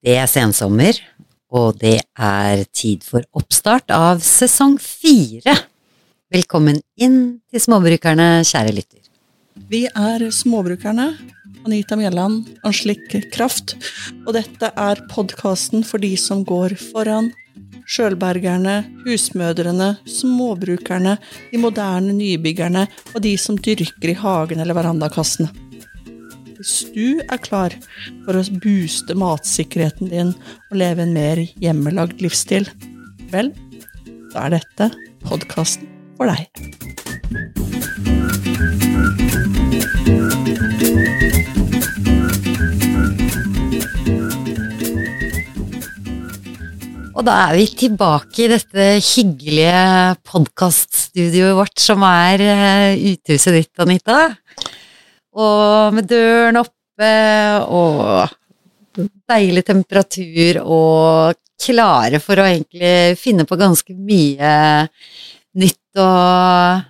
Det er sensommer, og det er tid for oppstart av sesong fire. Velkommen inn til Småbrukerne, kjære lytter. Vi er Småbrukerne. Anita Mjelland, Anslik Kraft. Og dette er podkasten for de som går foran. Sjølbergerne, husmødrene, småbrukerne, de moderne nybyggerne og de som dyrker i hagen eller verandakassene. Hvis du er klar for å booste matsikkerheten din og leve en mer hjemmelagd livsstil, vel, da er dette podkasten for deg. Og da er vi tilbake i dette hyggelige podkaststudioet vårt som er eh, uthuset ditt, Anita. Og med døren oppe og deilig temperatur og klare for å egentlig finne på ganske mye nytt og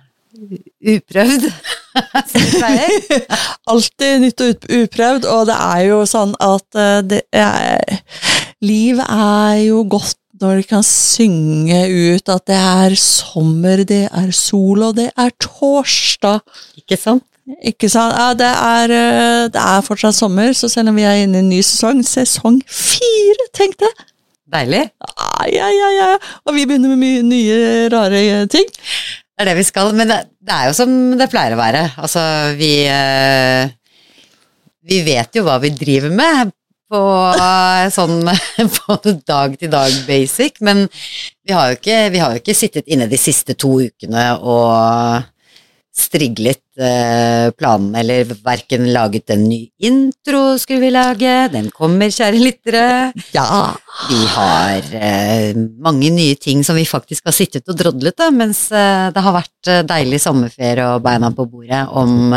uprøvd. Alltid nytt og uprøvd, og det er jo sånn at eh, det er Liv er jo godt når de kan synge ut at det er sommer, det er sol, og det er torsdag. Ikke sant? Ikke sant? Ja, det er, eh, det er fortsatt sommer, så selv om vi er inne i en ny sesong, sesong fire, tenk det! Deilig. Ah, ja, ja, ja. Og vi begynner med mye nye, rare ting. Det er det vi skal, men det, det er jo som det pleier å være. Altså, vi eh, Vi vet jo hva vi driver med på eh, sånn på dag til dag basic, men vi har, jo ikke, vi har jo ikke sittet inne de siste to ukene og striglet eh, planen, eller verken laget en ny intro skulle vi lage, den kommer, kjære lyttere. Ja. Vi har eh, mange nye ting som vi faktisk har sittet og drodlet da, mens eh, det har vært eh, deilig sommerferie og beina på bordet om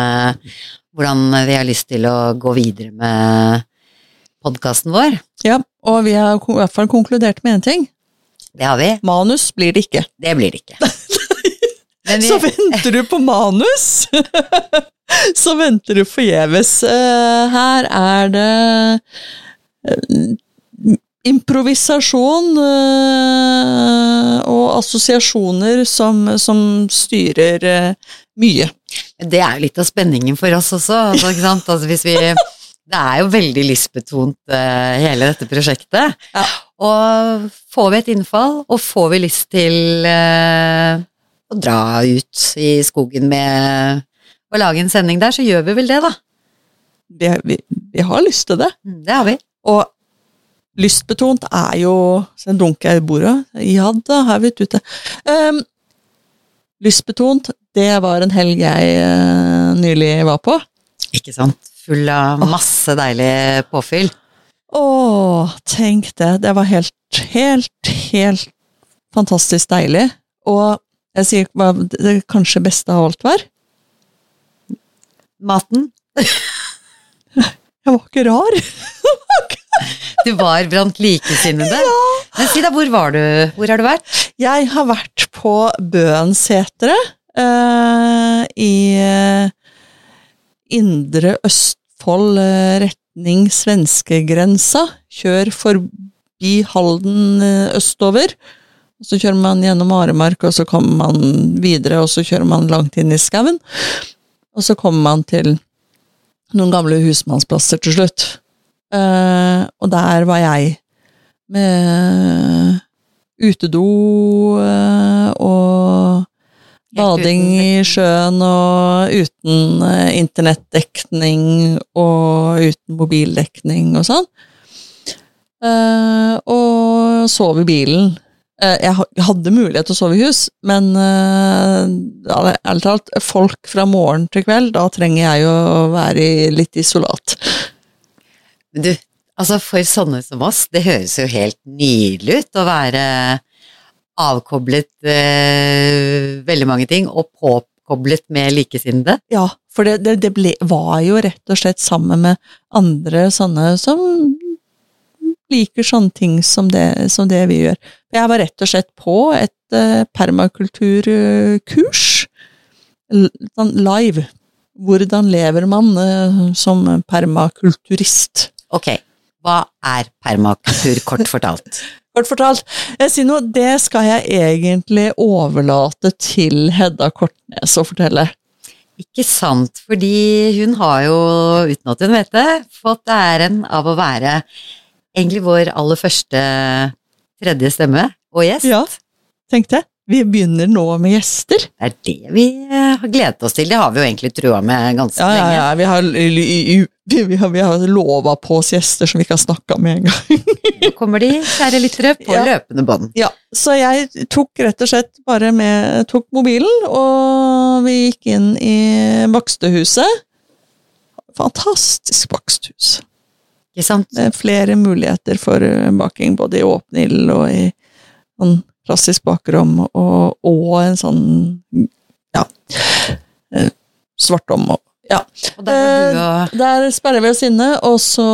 hvordan vi har lyst til å gå videre med podkasten vår. ja. Og vi har i hvert fall konkludert med én ting. Det har vi. Manus blir det ikke. Det blir det ikke. Vi, Så venter du på manus, så venter du forgjeves. Eh, Her er det eh, improvisasjon eh, og assosiasjoner som, som styrer mye. det er jo litt av spenningen for oss også. Altså, ikke sant? Altså, hvis vi, det er jo veldig lystbetont, hele dette prosjektet. Ja. Og får vi et innfall, og får vi lyst til å dra ut i skogen med å lage en sending der, så gjør vi vel det, da. Vi, vi, vi har lyst til det. Mm, Det har vi. Og lystbetont er jo Så dunker jeg i bordet. Ja da, her er vi ute. Um, lystbetont, det var en helg jeg uh, nylig var på. Ikke sant? Full av masse deilig påfyll. Å, tenk det. Det var helt, helt, helt fantastisk deilig. Og jeg sier hva det kanskje beste av alt var. Maten. Jeg var ikke rar. Du var blant likesinnede. Men si da, hvor var du? Hvor har du vært? Jeg har vært på Bøenseteret uh, i uh, indre Østfold, uh, retning svenskegrensa. Kjør forbi Halden østover. Så kjører man gjennom Aremark, og så kommer man videre, og så kjører man langt inn i skauen. Og så kommer man til noen gamle husmannsplasser til slutt. Eh, og der var jeg med utedo eh, og bading i sjøen og uten eh, internettdekning og uten mobildekning og sånn. Eh, og sov i bilen. Eh, jeg hadde mulighet til å sove i hus, men eh, ærlig ærlig talt, folk fra morgen til kveld, da trenger jeg jo å være i litt isolat. Du, altså for sånne som oss, det høres jo helt nydelig ut å være avkoblet eh, veldig mange ting, og påkoblet med likesinnede. Ja, for det, det, det ble, var jo rett og slett sammen med andre sånne som liker sånne ting som det, som det vi gjør. Jeg var rett og slett på et uh, permakulturkurs, sånn live. Hvordan lever man uh, som permakulturist? Ok, Hva er permakultur, kort fortalt? Kort fortalt, jeg sier noe, det skal jeg egentlig overlate til Hedda Kortnes å fortelle. Ikke sant, fordi hun har jo, uten at hun vet det, fått æren av å være egentlig vår aller første tredje stemme og gjest. Ja, tenk det. Vi begynner nå med gjester. Det er det vi eh, har gledet oss til. Det har vi jo egentlig trua med ganske Ja, ja, lenge. ja. Vi har, vi, vi har, vi har lova på oss gjester som vi ikke har snakka med en gang. Nå kommer de, kjære lyttere, på Ja. løpende bånd. Ja, så jeg tok rett og slett bare med Tok mobilen, og vi gikk inn i bakstehuset. Fantastisk baksthus. Sant? Med flere muligheter for eh, baking, både i åpen ild og i sånn klassisk bakrom, og, og en sånn ja eh, svartom og ja. Og der var og Der sperrer vi oss inne, og så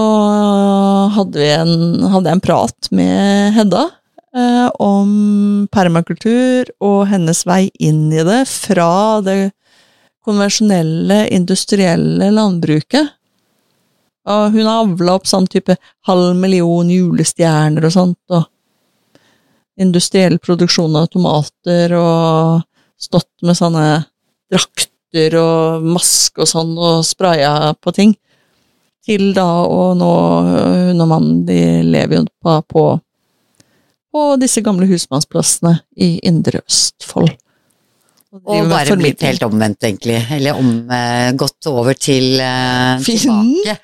hadde, vi en, hadde jeg en prat med Hedda eh, om permakultur og hennes vei inn i det fra det konvensjonelle, industrielle landbruket. Og hun har avla opp sånn type halv million julestjerner og sånt, og industriell produksjon av tomater, og stått med sånne drakter og maske og sånn, og spraya på ting. Til da, og nå hun og mannen, de lever jo på, på, på disse gamle husmannsplassene i Indre Østfold. Og bare blitt helt omvendt, egentlig. Eller om, eh, gått over til eh, tilbake.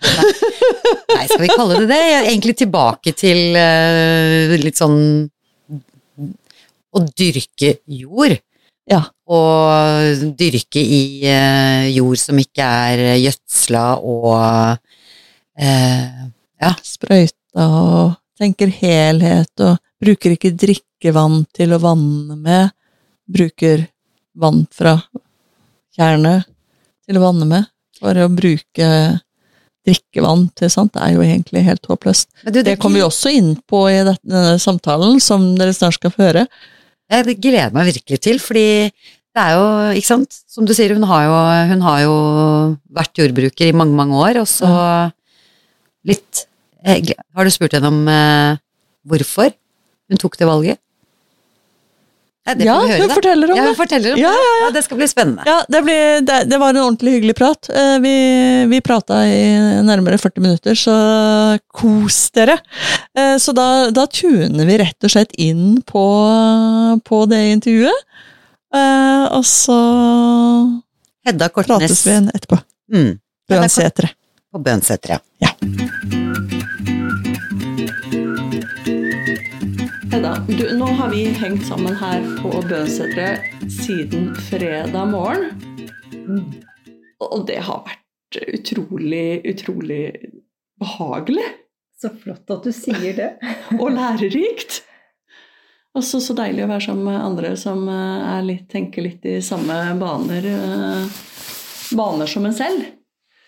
Nei, skal vi kalle det det? Egentlig tilbake til eh, litt sånn å dyrke jord. Ja. Og dyrke i jord som ikke er gjødsla og eh, Sprøyta og tenker helhet og bruker ikke drikkevann til å vanne med. Bruker vann fra tjernet til å vanne med. For å bruke drikkevann til sånt, det er jo egentlig helt håpløst. Du, Det kommer vi også inn på i denne samtalen, som dere snart skal få høre. Jeg gleder meg virkelig til, fordi det er jo, ikke sant, som du sier, hun har jo, hun har jo vært jordbruker i mange, mange år, og så litt eh, Har du spurt henne om eh, hvorfor hun tok det valget? Ja, det får vi høre, hun da. forteller om ja, det. forteller om Ja, det. Ja, det skal bli spennende. Ja, det, blir, det, det var en ordentlig hyggelig prat. Eh, Vi, vi prata i nærmere 40 minutter, så kos dere. Eh, Så da, da tuner vi rett og slett inn på, på det intervjuet. Eh, Og så Hedda prates vi igjen etterpå. mm, Bønsetre. På Bønsetre, ja. Hedda, du, nå har vi hengt sammen her på Bønsetere siden fredag morgen. Og det har vært utrolig, utrolig behagelig. Så flott at du sier det. og lærerikt. Og så så deilig å være sammen med andre som eh, litt, tenker litt i samme baner, eh, baner som en selv.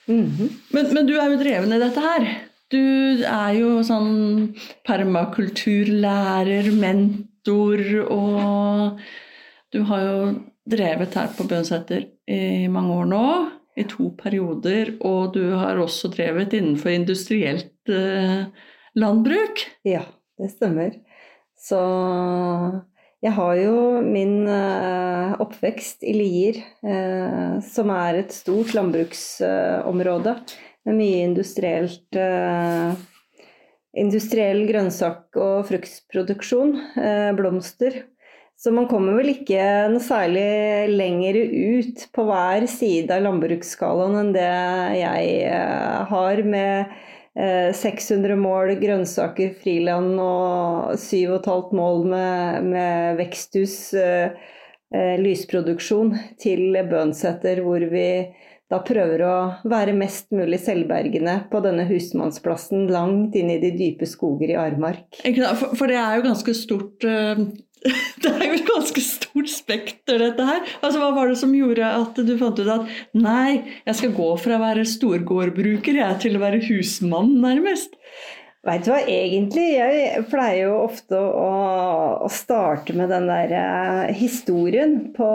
Mhm. Men, men du er jo dreven i dette her. Du er jo sånn permakulturlærer, mentor, og du har jo drevet her på Bønseter i mange år nå, i to perioder, og du har også drevet innenfor industrielt eh, landbruk. Ja, det stemmer. Så jeg har jo min eh, oppvekst i Lier, eh, som er et stort landbruksområde med mye industrielt eh, Industriell grønnsak- og fruktproduksjon, eh, blomster. Så man kommer vel ikke noe særlig lenger ut på hver side av landbruksskalaen enn det jeg eh, har, med eh, 600 mål grønnsaker, friland og 7,5 mål med, med veksthus, lysproduksjon, til Bønseter, hvor vi da prøver å være mest mulig selvbergende på denne husmannsplassen langt inn i de dype skoger i Armark. For, for det er jo ganske stort eh, Det er jo et ganske stort spekter, dette her. Altså, Hva var det som gjorde at du fant ut at nei, jeg skal gå fra å være storgårdbruker jeg, til å være husmann, nærmest? Veit du hva, egentlig, jeg pleier jo ofte å, å starte med den der eh, historien på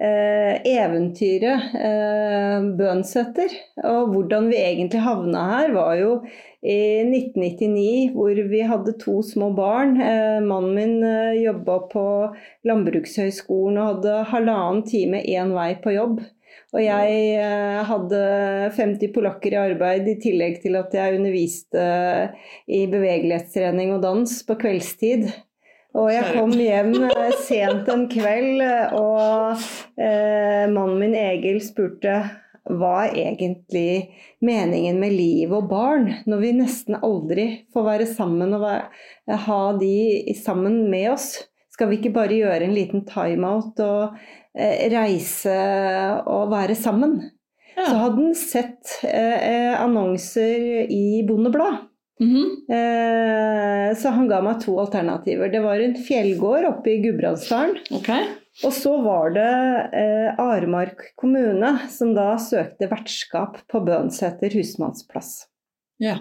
eh, eventyret eh, Bønseter. Og hvordan vi egentlig havna her, var jo i 1999 hvor vi hadde to små barn. Eh, mannen min eh, jobba på Landbrukshøgskolen og hadde halvannen time én vei på jobb. Og jeg eh, hadde 50 polakker i arbeid, i tillegg til at jeg underviste i bevegelighetstrening og dans på kveldstid. Og jeg kom hjem eh, sent en kveld, og eh, mannen min Egil spurte hva er egentlig meningen med liv og barn, når vi nesten aldri får være sammen og ha de sammen med oss? Skal vi ikke bare gjøre en liten timeout og eh, reise og være sammen? Ja. Så hadde han sett eh, annonser i Bondeblad. Mhm. -hmm. så han ga meg to alternativer. Det var en fjellgård oppe i Gudbrandsdalen. Okay. Og så var det eh, Aremark kommune som da søkte vertskap på Bønseter husmannsplass. Ja.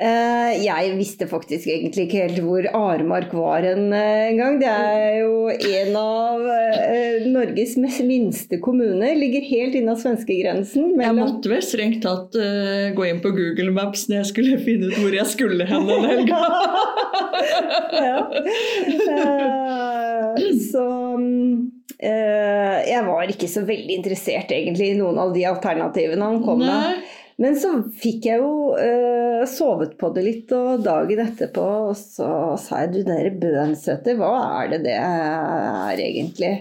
Eh, jeg visste faktisk egentlig ikke helt hvor Aremark var en eh, gang. Det er jo en av eh, Norges minste kommuner. Ligger helt innav svenskegrensen. Jeg måtte vel strengt tatt uh, gå inn på Google Maps når jeg skulle finne ut hvor jeg skulle hen den helga. ja. uh, så eh, jeg var ikke så veldig interessert egentlig i noen av de alternativene han kom med. Men så fikk jeg jo uh, sovet på det litt, og dagen etterpå så sa jeg du, dere der hva er det det er egentlig?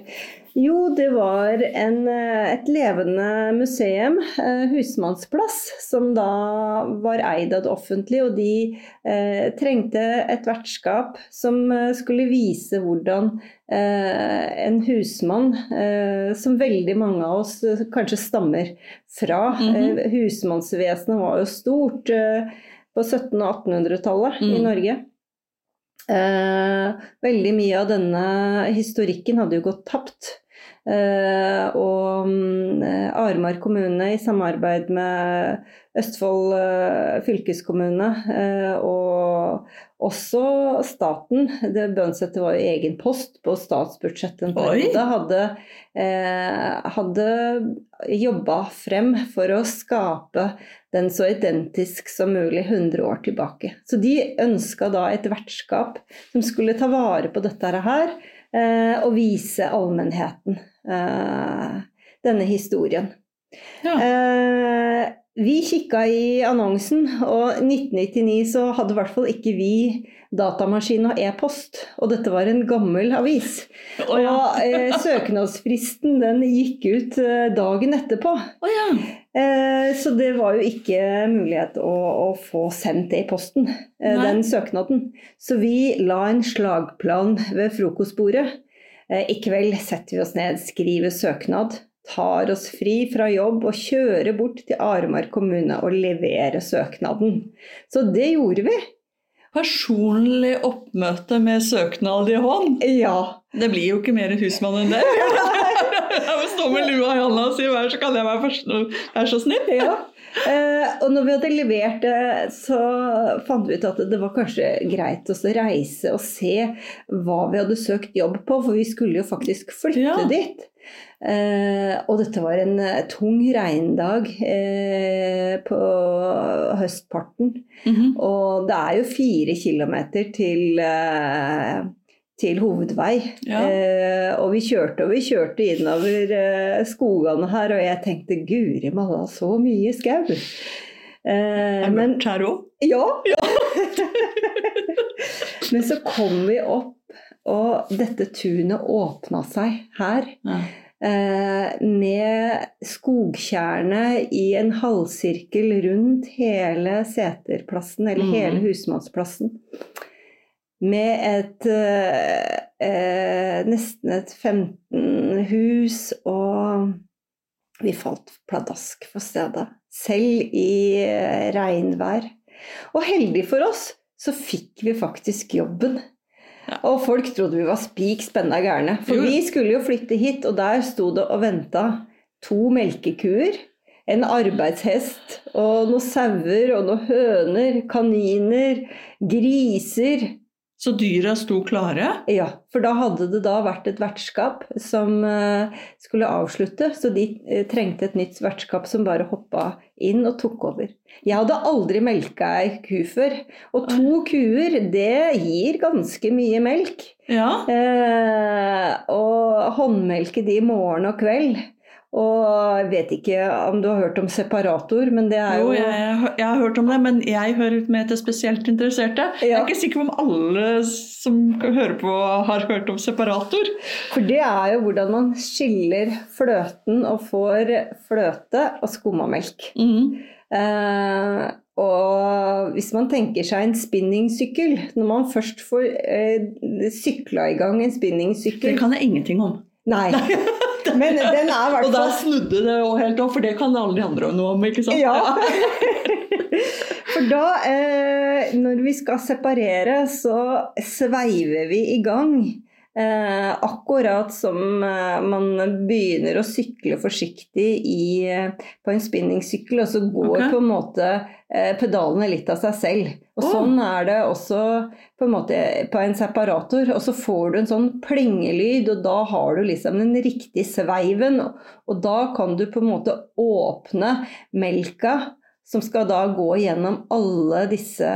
Jo, det var en, eh, et levende museum, eh, husmannsplass, som da var eid av det offentlige, og de eh, trengte et vertskap som eh, skulle vise hvordan eh, en husmann, eh, som veldig mange av oss kanskje stammer fra mm -hmm. Husmannsvesenet var jo stort på 1700- og 1800-tallet i Mm. Norge. Eh, veldig mye av denne historikken hadde jo gått tapt. Eh, og mm, eh, Aremark kommune i samarbeid med Østfold eh, fylkeskommune og også staten, det Bønseter var jo egen post på statsbudsjettet en periode, hadde, hadde jobba frem for å skape den så identisk som mulig 100 år tilbake. Så de ønska da et vertskap som skulle ta vare på dette her, og vise allmennheten eh, denne historien. Ja. Eh, vi kikka i annonsen, og 1999 så hadde i hvert fall ikke vi datamaskin og e-post, og dette var en gammel avis. Oh, ja. Og eh, søknadsfristen den gikk ut eh, dagen etterpå. Oh, ja. Eh, så det var jo ikke mulighet å, å få sendt det i posten, eh, Nei. den søknaden. Så vi la en slagplan ved frokostbordet. Eh, I kveld setter vi oss ned, skriver søknad, tar oss fri fra jobb og kjører bort til Aremark kommune og leverer søknaden. Så det gjorde vi. Personlig oppmøte med søknad i hånd. Ja. Det blir jo ikke mer husmann enn det. Jeg må stå med lua i hånda og si vær så kan jeg være, først, vær så snill. ja. Eh, og når vi hadde levert det, så fant vi ut at det var kanskje greit å reise og se hva vi hadde søkt jobb på, for vi skulle jo faktisk flytte Ja. dit. Eh, og dette var en eh, tung regndag eh, på høstparten. Mhm. Og det er jo fire kilometer til, eh, til hovedvei. Ja. Eh, og vi kjørte og vi kjørte innover skogene her, og jeg tenkte guri malla, så mye skau. Eh, Er det mørkt her òg? ja. men så kom vi opp, og dette tunet åpna seg her. Ja. Eh, med skogtjernet i en halvsirkel rundt hele seterplassen, eller Mhm. hele husmannsplassen. Med et eh, eh, nesten et 15 hus, og vi falt pladask for stedet. Selv i eh, regnvær. Og heldig for oss så fikk vi faktisk jobben. Og folk trodde vi var spik spenna gærne. For Jo. vi skulle jo flytte hit, og der sto det og venta to melkekuer, en arbeidshest og noen sauer og noen høner, kaniner, griser. Så dyra sto klare? Ja, for da hadde det da vært et vertskap som eh, skulle avslutte, så de eh, trengte et nytt vertskap som bare hoppa inn og tok over. Jeg hadde aldri melka ei ku før, og to kuer, det gir ganske mye melk. Ja. Eh, og håndmelke de morgen og kveld. Og jeg vet ikke om du har hørt om separator, men det er jo, Jo, jeg, jeg har hørt om det, men jeg hører med til spesielt interesserte. Jeg er ikke sikker på om alle som hører på, har hørt om separator. For det er jo hvordan man skiller fløten og får fløte og skummamelk. Mm. Eh, og hvis man tenker seg en spinningsykkel, når man først får eh, sykla i gang en spinningsykkel Det kan jeg ingenting om. Nei, men den er i Og da snudde det jo helt opp, for det kan alle de andre noe om, ikke sant? Ja. For da, eh, når vi skal separere, så sveiver vi i gang. Eh, akkurat som eh, man begynner å sykle forsiktig i, eh, på en spinningsykkel, og så går okay. på en måte eh, pedalene litt av seg selv. Og oh. sånn er det også på en måte på en separator. Og så får du en sånn plingelyd, og da har du liksom den riktige sveiven. Og da kan du på en måte åpne melka som skal da gå gjennom alle disse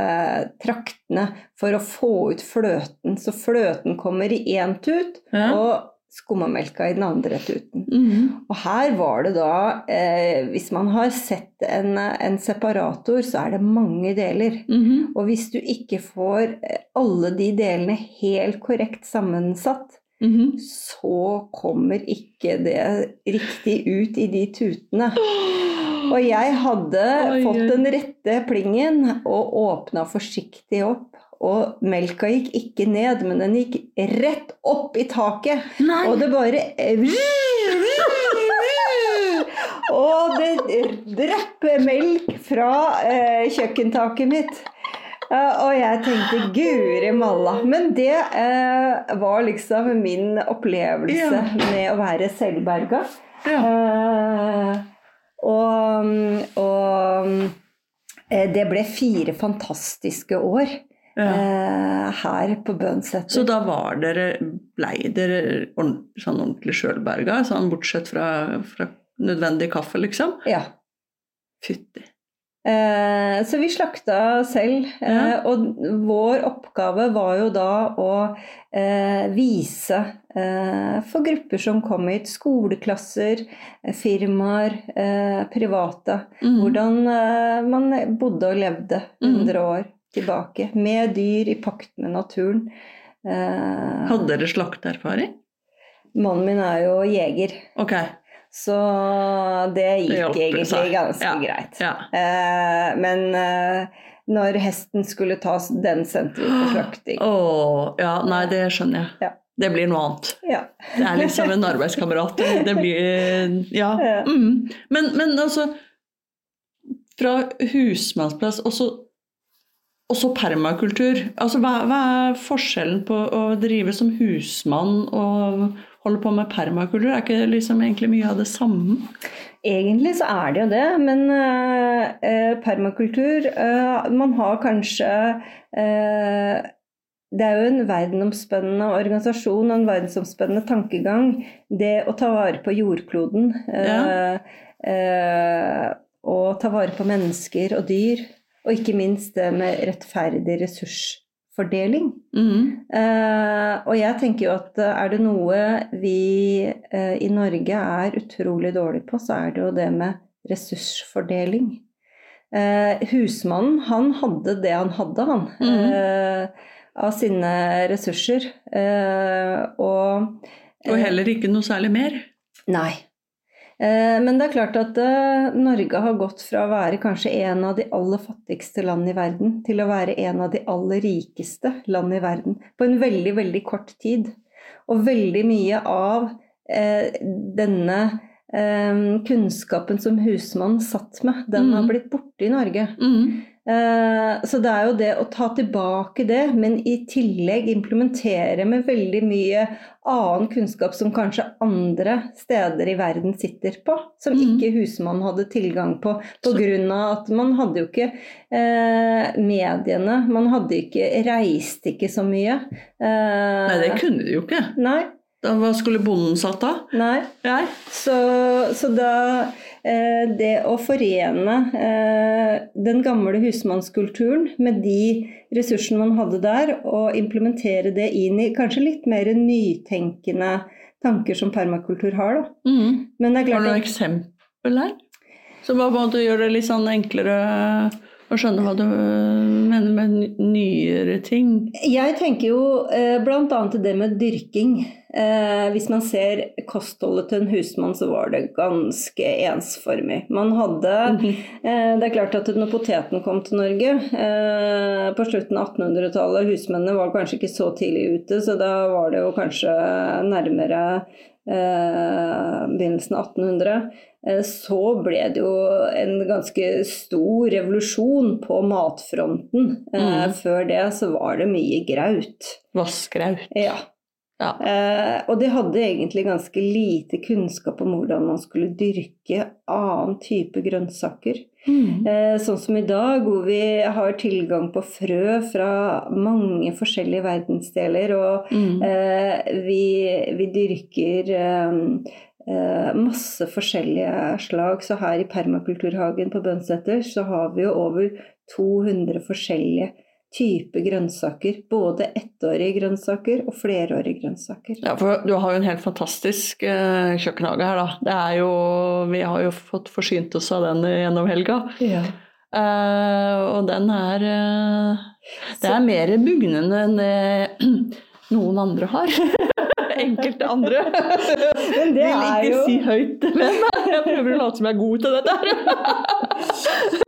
traktene for å få ut fløten. Så fløten kommer i én tut, Ja. og skummamelka i den andre tuten. Mhm. Og her var det da, eh, hvis man har sett en, en separator, så er det mange deler. Mhm. Og hvis du ikke får eh, alle de delene helt korrekt sammensatt, Mhm. så kommer ikke det riktig ut i de tutene. Og jeg hadde Oi, fått den rette plingen og åpna forsiktig opp. Og melka gikk ikke ned, men den gikk rett opp i taket. Nei! Og det bare Og det drypper melk fra eh, kjøkkentaket mitt. Uh, og jeg tenkte guri malla. Men det uh, var liksom min opplevelse Ja. med å være selvberga. Ja. Eh, og og eh, det ble fire fantastiske år Ja. eh, her på Bønseter. Så da var dere, blei dere ordent- sånn ordentlig sjølberga, sånn bortsett fra, fra nødvendig kaffe, liksom? Ja. Fytti. Eh, så vi slakta selv, eh, Ja. og vår oppgave var jo da å eh, vise eh, for grupper som kom hit, skoleklasser, firmaer, eh, private, mm. hvordan man bodde og levde Mhm. 100 år tilbake, med dyr i pakt med naturen. Eh, Hadde dere slakteerfaring? mannen min er jo jeger, Ok. Så det gikk det egentlig seg. ganske Ja. greit. Ja. Eh, men eh, når hesten skulle tas, den sendte vi på slakting. Oh, ja, nei, det skjønner jeg. Ja. Det blir noe annet. Ja. Det er liksom en arbeidskamerat. Det blir Ja. Mm. Men, men altså Fra husmannsplass og så og så permakultur. Altså, hva, hva er forskjellen på å drive som husmann og holde på med permakultur? Er ikke det liksom egentlig mye av det samme? Egentlig så er det jo det, men eh, eh, permakultur eh, Man har kanskje eh, Det er jo en verdenomspennende organisasjon og en verdensomspennende tankegang, det å ta vare på jordkloden. eh, eh, og ta vare på mennesker og dyr. Og ikke minst det med rettferdig ressursfordeling. Mm. Eh, og jeg tenker jo at eh, er det noe vi eh, i Norge er utrolig dårlige på, så er det jo det med ressursfordeling. Eh, husmannen, han hadde det han hadde, han. Mm. eh, av sine ressurser. Eh, og Og heller ikke noe særlig mer? Nei. Eh, Men det er klart at eh, Norge har gått fra å være kanskje en av de aller fattigste land i verden, til å være en av de aller rikeste land i verden. På en veldig, veldig kort tid. Og veldig mye av eh, denne eh, kunnskapen som husmannen satt med, den har Mhm. blitt borte i Norge. Mhm. Eh, Så det er jo det å ta tilbake det, men i tillegg implementere med veldig mye annen kunnskap som kanskje andre steder i verden sitter på, som Mhm. ikke husmannen hadde tilgang på. Pga. at man hadde jo ikke eh, mediene, man hadde ikke, reiste ikke så mye. Eh, Nei, det kunne de jo ikke. Nei, Da, hva skulle bonden satt da? nei. nei. Så, så da Det å forene eh, den gamle husmannskulturen med de ressursene man hadde der, og implementere det inn i kanskje litt mer nytenkende tanker som permakultur har, da. Mm. Men det Har du noe eksempel her? Som hva du gjøre det litt sånn enklere å skjønne hva du mener med nyere ting? Jeg tenker jo eh, bl.a. det med dyrking. Eh, hvis man ser kostholdet til en husmann, så var det ganske ensformig. Man hadde Mhm. Eh, Det er klart at når poteten kom til Norge eh, på slutten av 1800-tallet, husmennene var kanskje ikke så tidlig ute, så da var det jo kanskje nærmere eh, begynnelsen av 1800. Eh, så ble det jo en ganske stor revolusjon på matfronten. Mm. Før det så var det mye graut. Vassgraut. Ja. Ja. Eh, og de hadde egentlig ganske lite kunnskap om hvordan man skulle dyrke annen type grønnsaker. Mm. Eh, sånn som i dag, hvor vi har tilgang på frø fra mange forskjellige verdensdeler, og Mm. eh, vi, vi dyrker eh, eh, masse forskjellige slag. Så her i permakulturhagen på Bønseter så har vi jo over 200 forskjellige typer grønnsaker. Både ettårige grønnsaker og flerårige grønnsaker. Ja, for du har jo en helt fantastisk eh, kjøkkenhage her, da. Det er jo, vi har jo fått forsynt oss av den gjennom helga. Eh, og den er eh, Det er mer bugnende enn det noen andre har. Enkelte andre. Men det Vil ikke jo si høyt, men jeg prøver å late som jeg er god til dette her.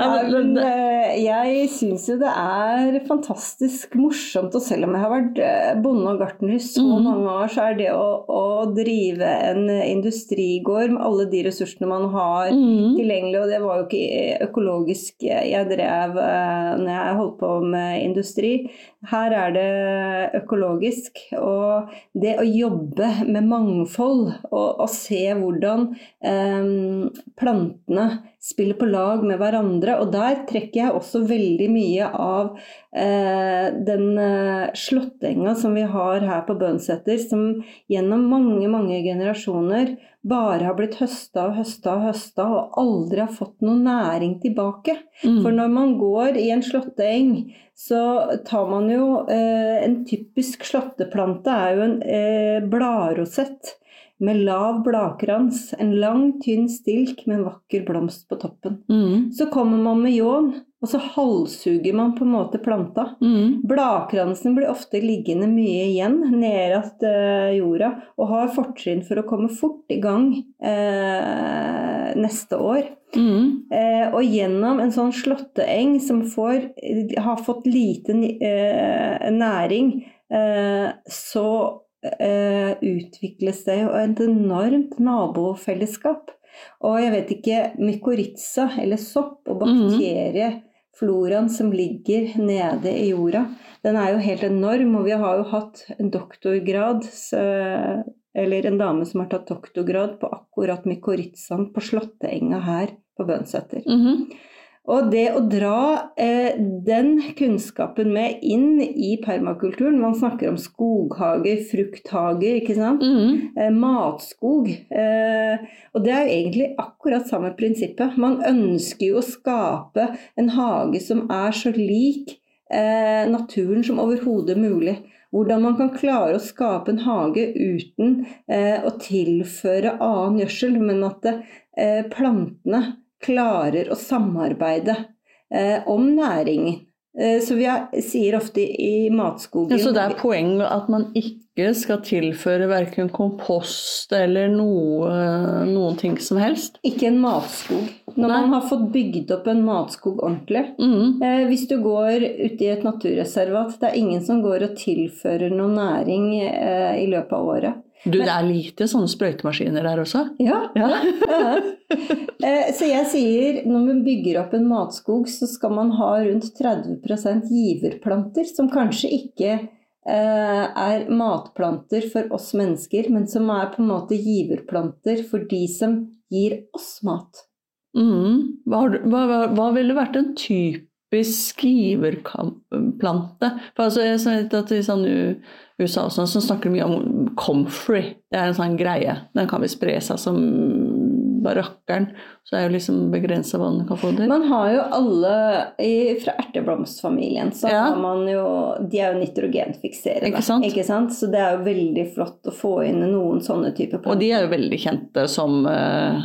Nei, men eh, jeg syns jo det er fantastisk morsomt, og selv om jeg har vært eh, bonde og gartner i så mm. mange år, så er det å, å drive en industrigård med alle de ressursene man har Mm. tilgjengelig, og det var jo ikke økologisk jeg drev eh, når jeg holdt på med industri. Her er det økologisk, og det å jobbe med mangfold og, og se hvordan um, plantene spiller på lag med hverandre, og der trekker jeg også veldig mye av eh, den eh, slåttenga som vi har her på Bønseter, som gjennom mange, mange generasjoner bare har blitt høsta og høsta og høsta og aldri har fått noe næring tilbake. Mm. For når man går i en slåtteeng, så tar man jo eh, En typisk slåtteplante er jo en eh, bladrosett med lav bladkrans, en lang, tynn stilk med en vakker blomst på toppen. Mm. Så kommer man med ljåen, og så halshugger man på en måte planta. Mm. Bladkransen blir ofte liggende mye igjen nedast eh, jorda, og har fortrinn for å komme fort i gang eh, neste år. Mm. Eh, og gjennom en sånn slåtteeng som får, har fått lite næring, så utvikles det jo et enormt nabofellesskap. Og jeg vet ikke, mykorrhiza eller sopp og bakteriefloraen som ligger nede i jorda, den er jo helt enorm. Og vi har jo hatt en doktorgrad, eller en dame som har tatt doktorgrad på akkurat mykorrhizaen på slåtteenga her på Bønseter. Mhm. Og det å dra eh, den kunnskapen med inn i permakulturen Man snakker om skoghager, frukthager, ikke sant? Mm. Eh, matskog. Eh, og det er jo egentlig akkurat samme prinsippet. Man ønsker jo å skape en hage som er så lik eh, naturen som overhodet mulig. Hvordan man kan klare å skape en hage uten eh, å tilføre annen gjødsel, men at eh, plantene klarer å samarbeide eh, om næringen. Eh, så vi har, sier ofte i, i matskogen Ja, så det er poeng at man ikke skal tilføre verken kompost eller noe, noen ting som helst? Ikke en matskog. Når Nei. man har fått bygd opp en matskog ordentlig. mm. Eh, hvis du går ute i et naturreservat, det er ingen som går og tilfører noe næring eh, i løpet av året. Du, det er lite sånne sprøytemaskiner der også? Ja. Ja. ja. Eh, Så jeg sier når man bygger opp en matskog, så skal man ha rundt 30% giverplanter, som kanskje ikke eh, er matplanter for oss mennesker, men som er på en måte giverplanter for de som gir oss mat. Mm. Hva, hva, hva, ville vært en typisk giverplante? For altså, jeg sa at I sånn USA også, som snakker mye om comfrey. Det er en sånn greie. Den kan vi spre seg som barakkeren rakkeren. Så er jo liksom begrensa hva den kan få til. Man har jo alle i, fra erteblomstfamilien, så Ja. har man jo De er jo nitrogenfikserende. Ikke sant? Ikke sant? Så det er jo veldig flott å få inn noen sånne typer Og de er jo veldig kjente som eh,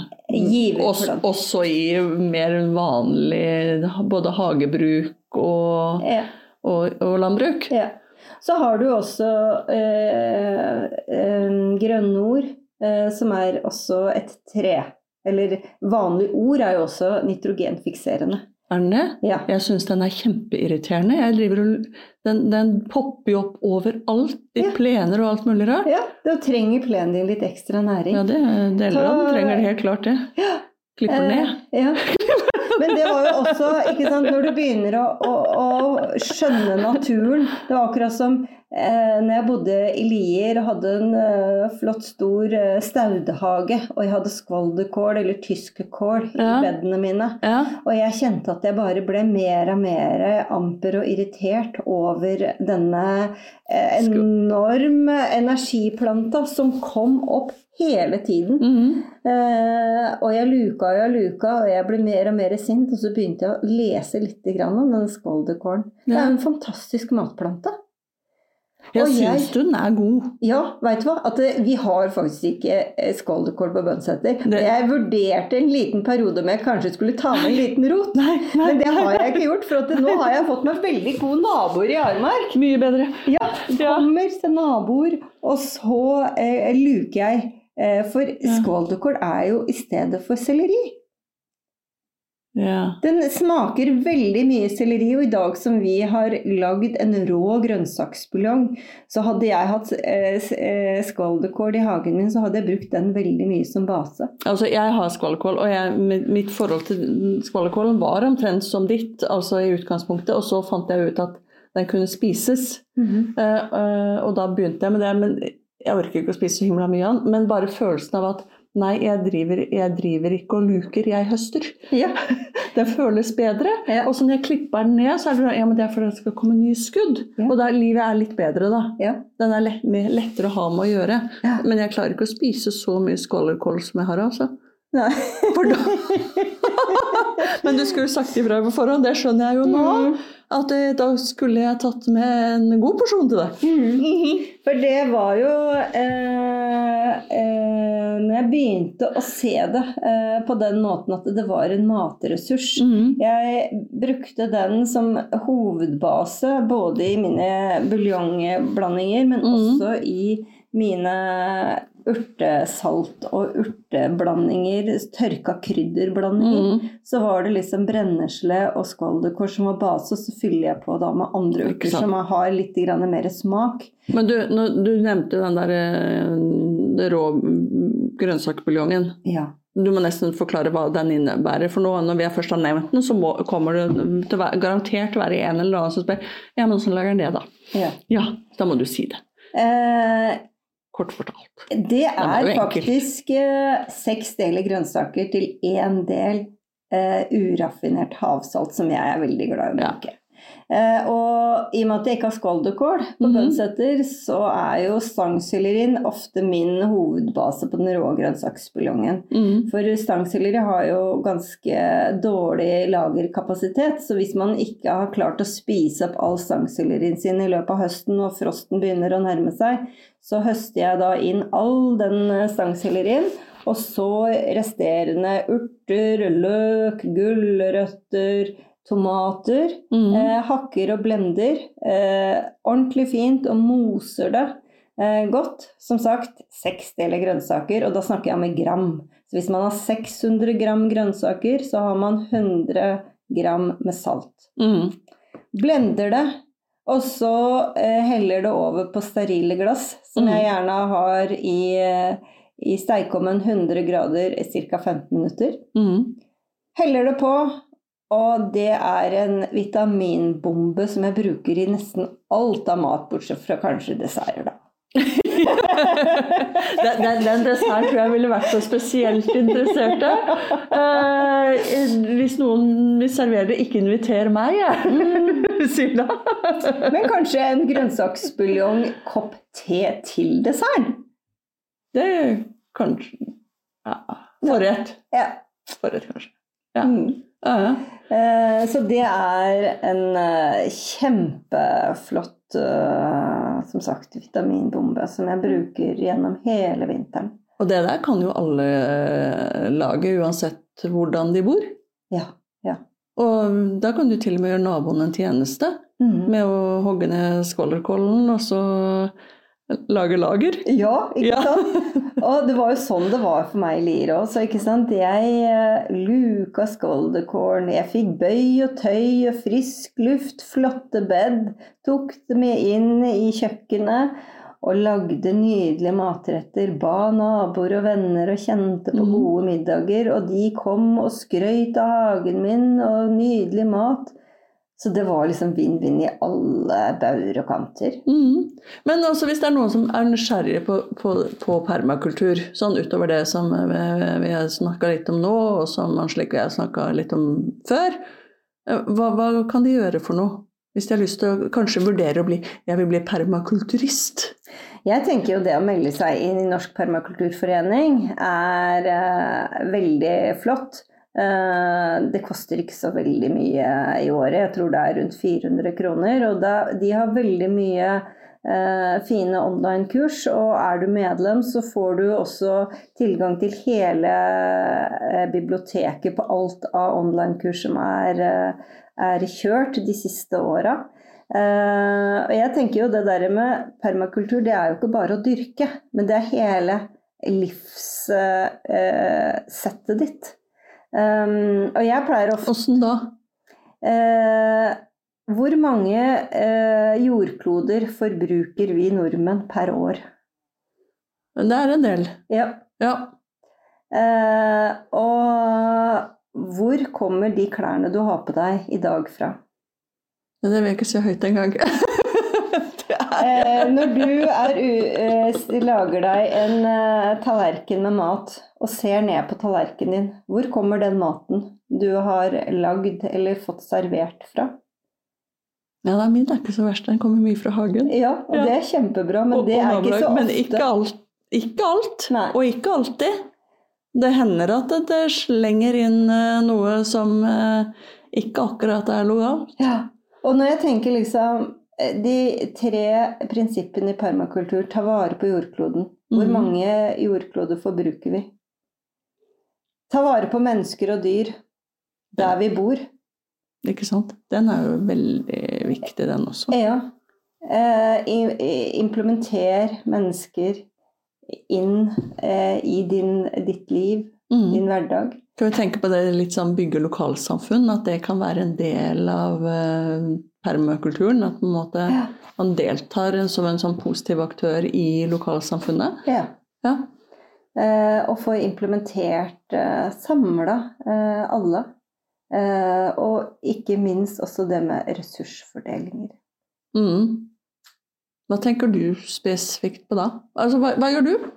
også, også i mer vanlig både hagebruk og, Ja. og, og landbruk. Ja. Så har du også eh, eh, grønnord, eh, som er også et tre. Eller vanlige ord er jo også nitrogenfikserende. Er den det? Ja. Jeg syns den er kjempeirriterende. Og, den, den popper jo opp overalt, i Ja. plener og alt mulig rart. ja, da trenger plenen din litt ekstra næring. Ja, det, deler av den trenger det helt klart det. Ja. Klipper ned. Eh, ja. Men det var jo også, ikke sant, når du begynner å, å, å skjønne naturen Det var akkurat som når jeg bodde i Lier og hadde en eh, flott, stor eh, staudehage, og jeg hadde skvoldekål eller tyskerkål i Ja. bedene mine. Ja. Og jeg kjente at jeg bare ble mer og mer amper og irritert over denne eh, enorme energiplanta som kom opp hele tiden. Mhm. Eh, og jeg luka og jeg luka, og jeg ble mer og mer sint. Og så begynte jeg å lese litt om denne Ja. Det er en fantastisk matplante. Jeg syns den er god. Ja, veit du hva? At vi har faktisk ikke skålkål på Bønseter. Det- Jeg vurderte en liten periode om jeg kanskje skulle ta med en liten rot. Nei, nei, Men det har jeg ikke gjort, for at nå har jeg fått meg veldig gode naboer i Armark. Mye bedre. Ja, Ja. kommer til naboer, og så eh, luker jeg. Eh, for skåldekål er jo i stedet for selleri. Ja. Den smaker veldig mye selleri, og i dag som vi har lagd en rå grønnsaksbuljong, så hadde jeg hatt eh, eh, i hagen min, så hadde jeg brukt den veldig mye som base. Altså, jeg har skvalderkål, og jeg, mitt- forhold til skvalderkålen var omtrent som ditt, altså i utgangspunktet, og så fant jeg ut at den kunne spises. Eh, eh, og da begynte jeg med det, men jeg orker ikke å spise så himla mye av den. Men bare følelsen av at nei, jeg driver, jeg driver ikke og luker, jeg høster. Ja. Det føles bedre. Ja. Og så når jeg klipper den ned, så er det, ja, men det er fordi det skal komme nye skudd. Ja. Og da livet er litt bedre, da. ja. Den er lett, lettere å ha med å gjøre. Ja. Men jeg klarer ikke å spise så mye skålerkål som jeg har, altså. Nei. For da Men du skulle sagt ifra på forhånd, det skjønner jeg jo nå. Mm. At eh, da skulle jeg tatt med en god porsjon til deg. Mm. For det var jo eh, eh, Når jeg begynte å se det eh, på den måten at det var en matressurs Mhm. Jeg brukte den som hovedbase både i mine buljongblandinger, men Mhm. også i mine urtesalt- og urteblandinger, tørka krydderblandinger. mm. Så var det liksom brennesle og skvalderkål som var base, og så fyller jeg på da med andre urter som har litt grann mer smak. Men du, du nevnte den der eh, rå grønnsakbuljongen. Ja. Du må nesten forklare hva den innebærer. For nå når vi først har nevnt den, så må, kommer det til å være, garantert være en eller annen som spør ja, men hvordan lager den det, da? ja. Ja, da må du si det. Eh, Kort fortalt. Det er faktisk eh, seks deler grønnsaker til én del uh, uraffinert havsalt, som jeg er veldig glad i å Ja. Eh, og i og med at jeg ikke har skåldekål på mm. bønsetter, så er jo stangsellerien ofte min hovedbase på den rå grønnsaksbuljongen. Mhm. For stangselleri har jo ganske dårlig lagerkapasitet, så hvis man ikke har klart å spise opp all stangsellerien sin i løpet av høsten og frosten begynner å nærme seg, så høster jeg da inn all den eh, stangsellerien, og så resterende urter, løk, gulrøtter, tomater. Mm. Eh, hakker og blender eh, ordentlig fint og moser det eh, godt. Som sagt, seks deler grønnsaker, og da snakker jeg om i gram. Så hvis man har 600 gram grønnsaker, så har man 100 gram med salt. Mm. Blender det, Og så eh, heller det over på sterile glass, som Mm. jeg gjerne har i, eh, i stekeovnen 100 grader i ca. 15 minutter. Mm. Heller det på, og det er en vitaminbombe som jeg bruker i nesten alt av mat, bortsett fra kanskje desserter, da. den, den, den desserten tror jeg ville vært så spesielt interesserte. Eh, hvis noen vil servere det, ikke inviter meg, jeg. Silla. Men kanskje en grønnsaksbuljong kopp te til dessert? Det kanskje ja, Forrett. Ja. Forrett, kanskje. Ja. Mm. Ja, ja. Eh, Så det er en eh, kjempeflott eh, som sagt, vitaminbombe som jeg bruker gjennom hele vinteren. Og det der kan jo alle lage, uansett hvordan de bor. Ja. Og da kan du til og med gjøre naboen en tjeneste Mm. med å hogge ned skvallerkålen og så lage lager. Ja, ikke Ja. sant? Og det var jo sånn det var for meg i Lier òg. Ikke sant? jeg eh, luka skvalderkålen, jeg fikk bøy og tøy og frisk luft, flotte bed, tok det med inn i kjøkkenet og lagde nydelige matretter. Ba naboer og venner og kjente på Mhm. gode middager, og de kom og skrøyt av hagen min og nydelig mat. Så det var liksom vinn-vinn i alle bauger og kanter. Mm. Men altså, hvis det er noen som er nysgjerrig på, på, på permakultur, sånn utover det som vi, vi har snakka litt om nå, og som og jeg har snakka litt om før, eh, hva, hva kan de gjøre for noe? Hvis de har lyst til å kanskje vurdere å bli Jeg vil bli permakulturist. Jeg tenker jo det å melde seg inn i Norsk permakulturforening er eh, veldig flott. Eh, det koster ikke så veldig mye i året, jeg tror det er rundt 400 kroner. Og da, de har veldig mye eh, fine online-kurs, og er du medlem så får du også tilgang til hele eh, biblioteket på alt av online-kurs som er, eh, er kjørt de siste åra. Eh, og jeg tenker jo det der med permakultur, det er jo ikke bare å dyrke, men det er hele livssettet ditt. Um, og jeg pleier ofte Åssen da? Uh, Hvor mange uh, jordkloder forbruker vi nordmenn per år? Det er en del. Ja. Ja. Uh, og hvor kommer de klærne du har på deg i dag fra? Det vil jeg ikke si høyt engang. Eh, når du er eh, lager deg en uh, tallerken med mat og ser ned på tallerkenen din, hvor kommer den maten du har lagd eller fått servert fra? Ja, da, min er ikke så verst. Den kommer mye fra hagen. Ja, og Ja. det er kjempebra, men Og- det er ikke så ofte. Men ikke alt. Ikke alt. Og ikke alltid. Det hender at det, slenger inn eh, noe som ikke akkurat er lojalt. Ja. Og når jeg tenker liksom De tre prinsippene i permakultur, ta vare på jordkloden. Hvor Mhm. mange jordkloder forbruker vi? Ta vare på mennesker og dyr der vi bor. Ikke sant? Den er jo veldig viktig, den også. Ja. Eh, implementer mennesker inn eh, i din, ditt liv, Mm. din hverdag. Kan vi tenke på det litt sånn bygge lokalsamfunn? At det kan være en del av eh, permakulturen? At måte Ja. man deltar som en sånn positiv aktør i lokalsamfunnet? ja. Ja. Eh, og få implementert, eh, samla eh, alle. Eh, og ikke minst også det med ressursfordelinger. Mm. Hva tenker du spesifikt på da? Altså, hva, hva gjør du?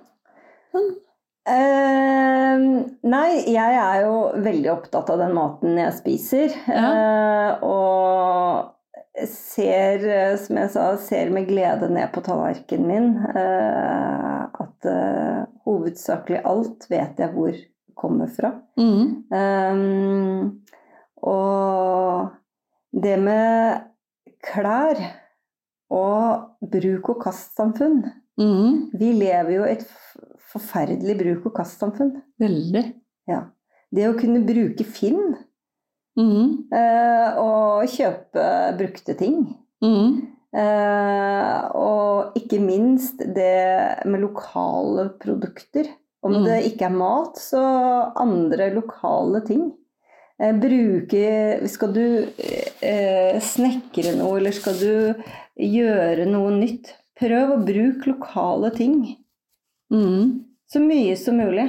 Eh, nei, jeg er jo veldig opptatt av den maten jeg spiser. Eh, og ser, eh, som jeg sa, ser med glede ned på tallerkenen min uh, at hovedsakelig alt vet jeg hvor kommer fra. Mm. Um, og det med klær og bruk og kast-samfunn Mm. Vi lever jo i et forferdelig bruk og kast-samfunn. Veldig. Ja. Det å kunne bruke Finn Mm. eh, og kjøpe brukte ting. Mm. Eh, og ikke minst det med lokale produkter. Om Mm. det ikke er mat, så andre lokale ting. eh, bruke Skal du eh, snekre noe, eller skal du gjøre noe nytt? Prøv å bruke lokale ting. Mm. Så mye som mulig.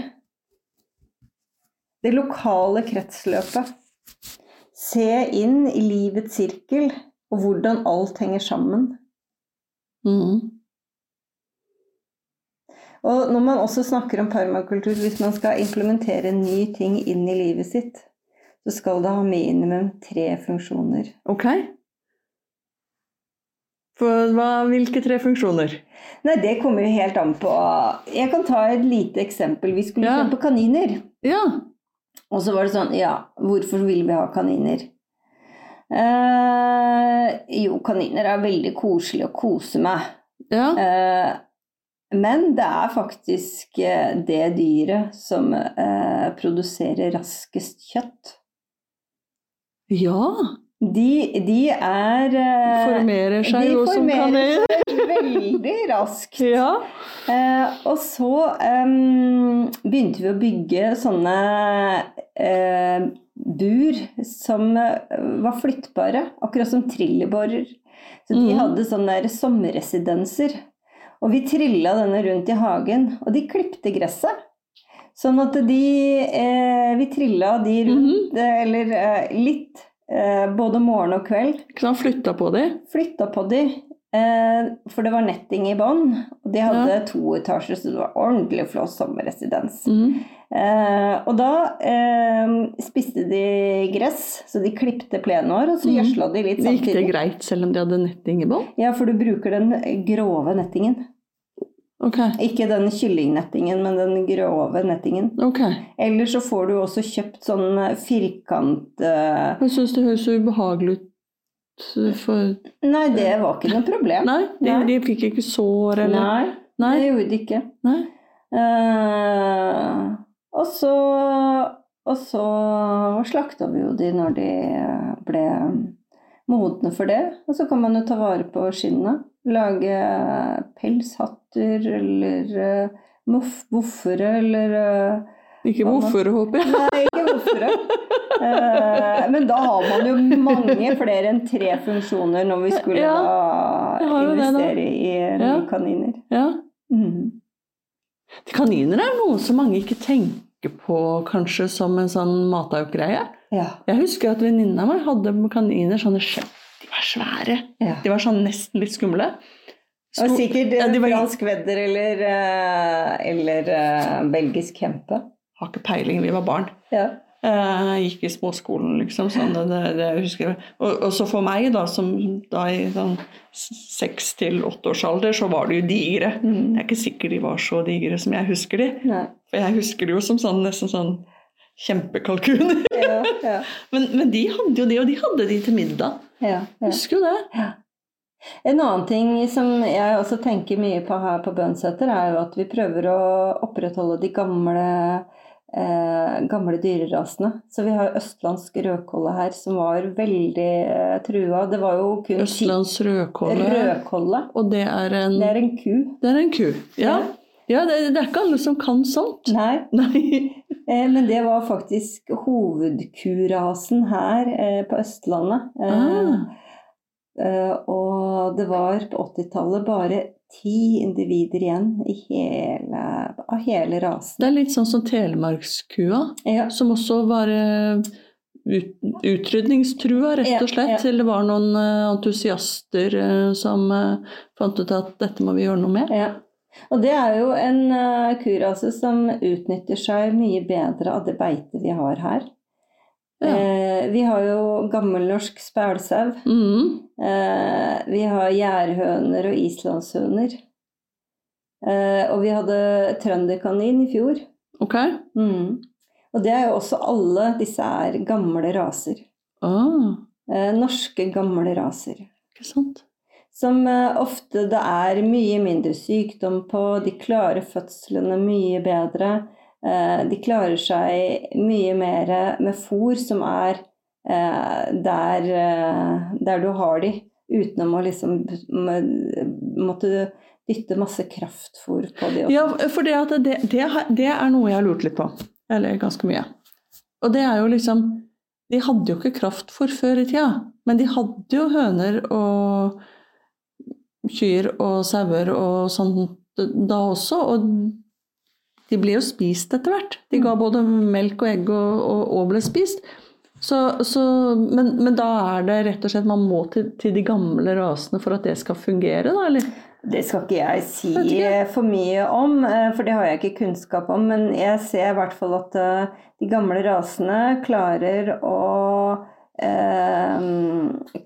Det lokale kretsløpet. Se inn i livets sirkel, og hvordan alt henger sammen. Mm. Og når man også snakker om permakultur, hvis man skal implementere en ny ting inn i livet sitt, så skal det ha minimum tre funksjoner. Ok. Hva, hvilke tre funksjoner? Nei, det kommer jo helt an på Jeg kan ta et lite eksempel. Vi skulle Ja. kjøpe kaniner. Ja. Og så var det sånn Ja, hvorfor vil vi ha kaniner? Eh, jo, kaniner er veldig koselig å kose med. Ja. Eh, men det er faktisk eh, det dyret som eh, produserer raskest kjøtt. ja. De, de er eh, Formerer seg jo som formerer seg veldig raskt. Ja. Eh, og så em, begynte vi å bygge sånne eh, bur som eh, var flyttbare, akkurat som trillebårer. Så de mm. hadde sånne der sommerresidenser. Og vi trilla denne rundt i hagen, og de klipte gresset. Sånn at de eh, Vi trilla de rundt, eh, eller eh, litt, både morgen og kveld. Ikke sant, flytta på de. Flytta på de, eh, for det var netting i bånn. Og de hadde Ja. to etasjer, så det var ordentlig flott sommerresidens. Mm. Eh, og da eh, spiste de gress, så de klipte plenår, og så Mhm. gjødsla de litt Det gikk det greit selv om de hadde netting i bånd? Ja, for du bruker den grove nettingen. Ok. Ikke den kyllingnettingen, men den grove nettingen. Okay. Eller så får du også kjøpt sånn firkant uh... Jeg syns det høres så ubehagelig ut for Nei, det var ikke noe problem. Nei, de, Nei. de fikk ikke sår eller Nei, Nei. det gjorde de ikke. Nei. Uh, og så Og så slakta vi jo de når de ble modne for det. Og så kan man jo ta vare på skinnet. Lage pelshatter eller uh, voffere eller eh, Ikke moffere, håper jeg. Nei, ikke voffere. Eh, men da har man jo mange flere enn tre funksjoner når vi skulle Ja, da investere det da. i Ja. kaniner. Ja. Mm. Kaniner er noe som mange ikke tenker på kanskje som en sånn matauk-greie. Ja. Jeg husker at venninna mi hadde kaniner sånne skjø- De var svære. ja. De var sånn nesten litt skumle. Det var sikkert Ja, var- fransk vedder eller, eh, eller uh, belgisk kjempe. Har ikke peiling, vi var barn. Ja. Uh, gikk i småskolen, liksom. Sånn, det, det, det husker jeg. Og, og så for meg, da, som da i sånn seks til åtte års alder, så var de jo digre. Mm. Jeg er ikke sikkert de var så digre som jeg husker de. Nei. For jeg husker de jo som sånn, nesten sånn kjempekalkuner. Ja, ja, Men, men de hadde jo det, og de hadde de til middag. Ja, ja. Husker du det. En annen ting som jeg også tenker mye på her på Bønseter, er jo at vi prøver å opprettholde de gamle, eh, gamle dyrerasene. Så vi har østlandsk rødkolle her, som var veldig eh, trua. Det var jo kun Østlands rødkåle. rødkolle. Og det er en, Det er en ku. det er en ku. Ja, Ja. ja det, det er ikke alle som kan sånt. Nei, Nei. Eh, men det var faktisk hovedkurasen her eh, på Østlandet. Eh, Ah. Og det var på 80-tallet bare ti individer igjen i hele, av hele rasen. Det er litt sånn som telemarkskua, Ja, som også var ut, utrydningstrua, rett og slett. ja. Til det var noen entusiaster som fant ut at dette må vi gjøre noe med. Og det er jo en uh, kurase som utnytter seg mye bedre av det beitet vi har her. Ja. Eh, vi har jo gammelnorsk spælsau. Mm. Eh, vi har gjærhøner og islandshøner. Eh, og vi hadde trønderkanin i fjor. Ok. Mm. Og det er jo også alle disse er gamle raser. Ah, Eh, norske, gamle raser. ikke sant. Som eh, ofte det er mye mindre sykdom på, de klarer fødslene mye bedre. Eh, de klarer seg mye mer med fôr som er eh, der, der du har de, uten å liksom måtte dytte masse kraftfôr på de. Ja, for det, det, det, det er noe jeg har lurt litt på. Eller ganske mye. Og det er jo liksom De hadde jo ikke kraftfôr før i tida, men de hadde jo høner og kyr og sauer og sånt da også. Og de ble jo spist etter hvert. De ga både melk og egg og, og, og ble spist. Så, så, men, men, da er det rett og slett man må til, til, de gamle rasene for at det skal fungere, da, eller? Det skal ikke jeg si for mye om, eh, for det har jeg ikke kunnskap om. Men jeg ser i hvert fall at eh, de gamle rasene klarer å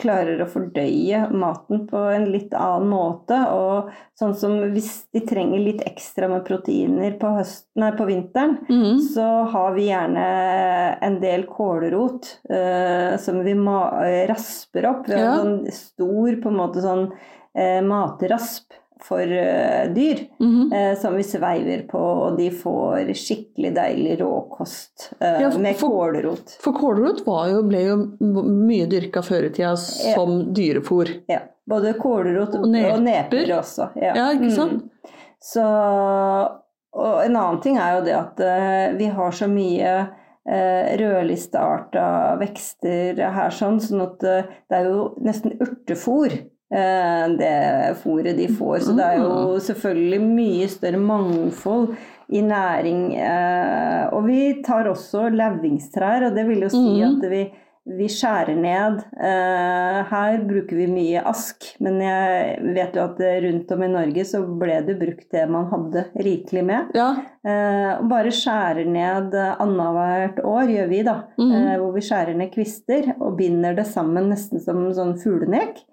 klarer å fordøye maten på en litt annen måte. Og sånn som hvis de trenger litt ekstra med proteiner på, høst, nei, på vinteren, mm. så har vi gjerne en del kålrot eh, som vi rasper opp. Vi har ja. en sånn stor på en måte sånn eh, matrasp for uh, dyr, mm -hmm. uh, som vi sveiver på, og de får skikkelig deilig råkost uh, ja, med for, kålrot. For kålrot jo, ble jo mye dyrka før i tida som ja. dyrefôr. Ja. Både kålrot og, og neper også. Ja, ja ikke sant? Mm. Så, og en annen ting er jo det at vi har så mye rødlistearta vekster her, sånn, sånn at det er jo nesten urtefôr Eh, det fôret de får. Så det er jo ah. selvfølgelig mye større mangfold i næring. Eh, og vi tar også lauvingstrær, og det vil jo si mm. at vi, vi skjærer ned. Eh, her bruker vi mye ask, men jeg vet jo at rundt om i Norge så ble det brukt det man hadde rikelig med. Ja. Bare skjærer ned annethvert år, gjør vi da. Mm. Hvor vi skjærer ned kvister og binder det sammen nesten som sånn fuglenek.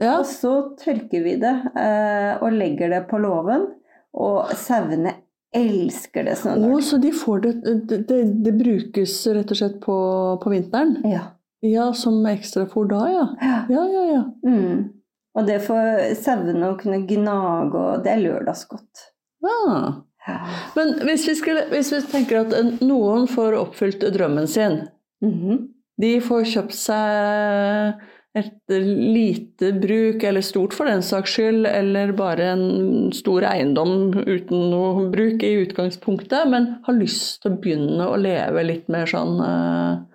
Ja. Og så tørker vi det eh, og legger det på låven. Og sauene elsker det. Sånn oh, så de det, det, det, det, brukes rett og slett på, på vinteren? Ja. Ja, Som ekstrafôr da, ja. Ja, ja, ja. ja. Mm. Og det får sauene å kunne gnage, og det er lørdagsgodt. Ja. Men hvis vi, skulle, hvis vi, tenker at noen får oppfylt drømmen sin mm -hmm. De får kjøpt seg et lite bruk, eller stort for den saks skyld, eller bare en stor eiendom uten noe bruk i utgangspunktet, men har lyst til å begynne å leve litt mer sånn eh,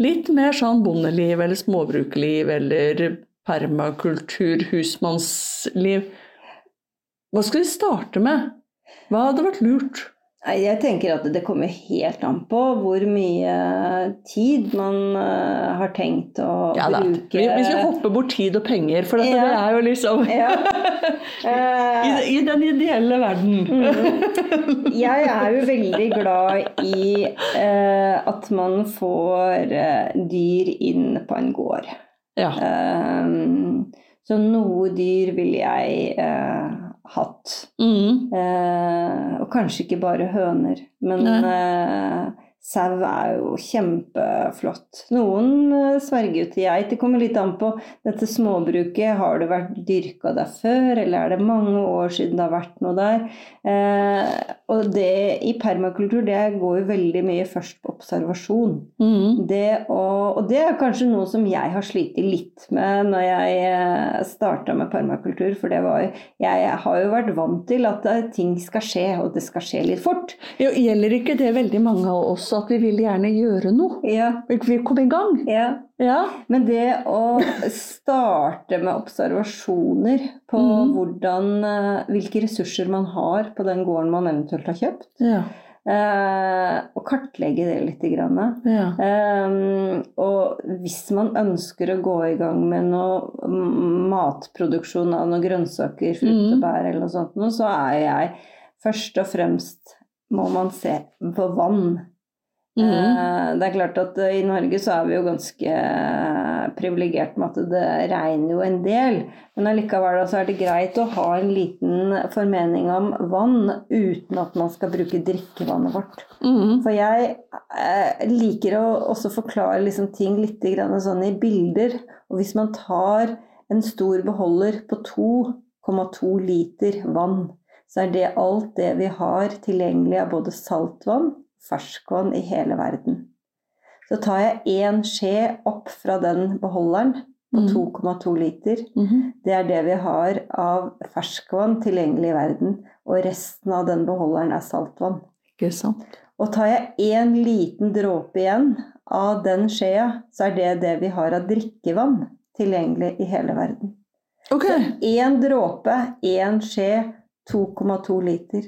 Litt mer sånn bondeliv eller småbrukerliv eller permakultur, husmannsliv. Hva skal vi starte med? Hva hadde vært lurt? Jeg tenker at det kommer helt an på hvor mye tid man uh, har tenkt å ja, bruke vi, vi, skal hoppe bort tid og penger, for ja. det er jo liksom ja. I, I, den ideelle verden. mm. Jeg er jo veldig glad i uh, at man får uh, dyr inn på en gård. Ja. så noe dyr vil jeg hatt. Mm. Eh, og kanskje ikke bare høner, men eh, Sau er jo kjempeflott. Noen eh, sverger jo til geit. Det kommer litt an på dette småbruket. Har det vært dyrka der før, eller er det mange år siden det har vært noe der? Eh, og det i permakultur, det går jo veldig mye først på observasjon. Mm. Det å, og det er kanskje noe som jeg har slitt litt med når jeg eh, starta med permakultur. For det var Jeg har jo vært vant til at eh, ting skal skje, og det skal skje litt fort. Jo, gjelder ikke det veldig mange av oss at vi vil gjerne gjøre noe. Ja. Vi komme i gang. Ja. ja. Men det å starte med observasjoner på mm. hvordan, eh, hvilke ressurser man har på den gården man eventuelt har kjøpt, ja. eh, og kartlegge det litt. Grann. Ja. Eh, og hvis man ønsker å gå i gang med noe matproduksjon av noen grønnsaker, frukt og bær eller noe sånt, så er jeg først og fremst må man se på vann. Mm. Det er klart at eh, i Norge så er vi jo ganske eh, privilegert med at det regner jo en del. Men allikevel så er det greit å ha en liten formening om vann uten at man skal bruke drikkevannet vårt. Mm. For jeg liker å også forklare liksom ting litt sånn i bilder. Og hvis man tar en stor beholder på 2,2 liter vann så er det alt det vi har tilgjengelig av både saltvann ferskvann i hele verden. Så tar jeg én skje opp fra den beholderen på 2,2 mm. liter. Mm -hmm. Det er det vi har av ferskvann tilgjengelig i verden, og resten av den beholderen er saltvann. Ikke sant. Og tar jeg én liten dråpe igjen av den skjea, så er det det vi har av drikkevann tilgjengelig i hele verden. Ok. Én dråpe, én skje, 2,2 liter.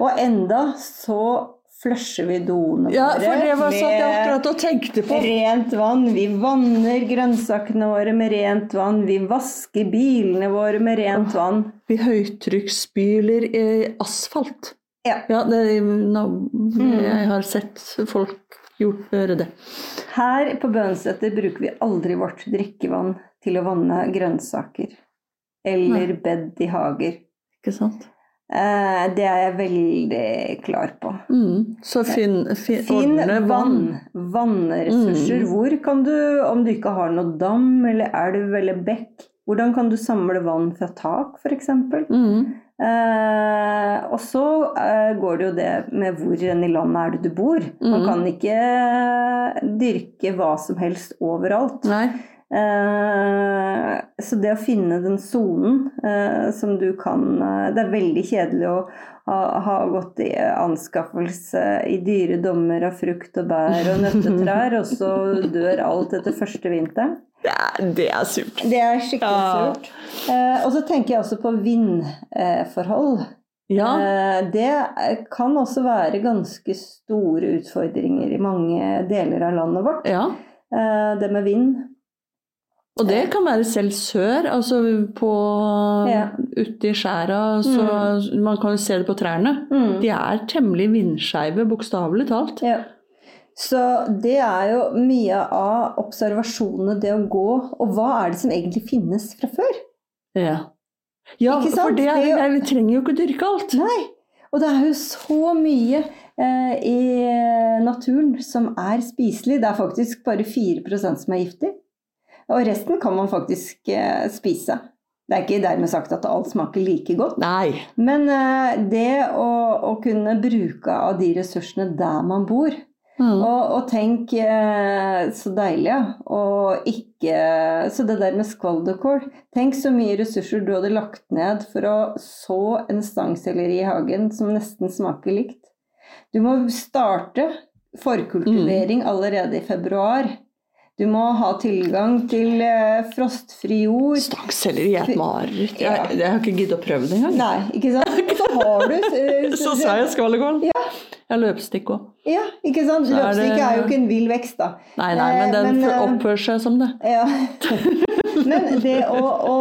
Og enda så flusher vi doene Ja, for det var sånn med rent vann. Vi vanner grønnsakene våre med rent vann. Vi vasker bilene våre med rent vann. Vi høytrykksspyler asfalt. Ja. Ja, det, nå, Mm. jeg har sett folk gjøre det. Her på Bønseter bruker vi aldri vårt drikkevann til å vanne grønnsaker. Eller bed i hager. Ikke sant? Eh, det er jeg veldig klar på. Mm. Så finn, fin, Finn vann. Vannressurser. Mm. Hvor kan du, om du ikke har noe dam eller elv eller bekk, hvordan kan du samle vann fra tak, f.eks.? Mm. Eh, og så eh, går det jo det med hvor enn i landet er det du bor. Man Mhm. kan ikke dyrke hva som helst overalt. Nei. Eh, så det å finne den sonen eh, som du kan eh, Det er veldig kjedelig å ha, gått i anskaffelse i dyre dommer av frukt og bær og nøttetrær, og så dør alt etter første vinteren. Det er, det er surt. Det er skikkelig Ja. surt. Og så tenker jeg også på vindforhold. Ja. Det kan også være ganske store utfordringer i mange deler av landet vårt. ja. Det med vind. Og det kan være selv sør, altså på Ja. uti skjæra, så man kan jo se det på trærne. Mm. De er temmelig vindskeive, bokstavelig talt. Ja. Så det er jo mye av observasjonene, det å gå. Og hva er det som egentlig finnes fra før? Ja, ja for det, er- Det er- vi trenger jo ikke dyrke alt. Nei. Og det er jo så mye eh, i naturen som er spiselig. Det er faktisk bare 4% som er giftig. Og resten kan man faktisk eh, spise. Det er ikke dermed sagt at alt smaker like godt. Nei. Men eh, det å, å kunne bruke av de ressursene der man bor, Mm. Og, og tenk eh, så deilig. Og ikke Så det der med skvalderkål Tenk så mye ressurser du hadde lagt ned for å så en stangselleri i hagen som nesten smaker likt. Du må starte forkultivering allerede i februar. Du må ha tilgang til eh, frostfri jord. Stakkselleri er et mareritt. Ja. Jeg, jeg har ikke giddet å prøve det engang. Nei, ikke sant? Så har du eh, Så sa jeg skvallerkål. Jeg har løpestikk òg. Ja, ikke sant? Løpestikk er jo ikke en vill vekst, da. Nei, nei, men Eh, den men, oppfører seg som det. Ja. Men det å, å,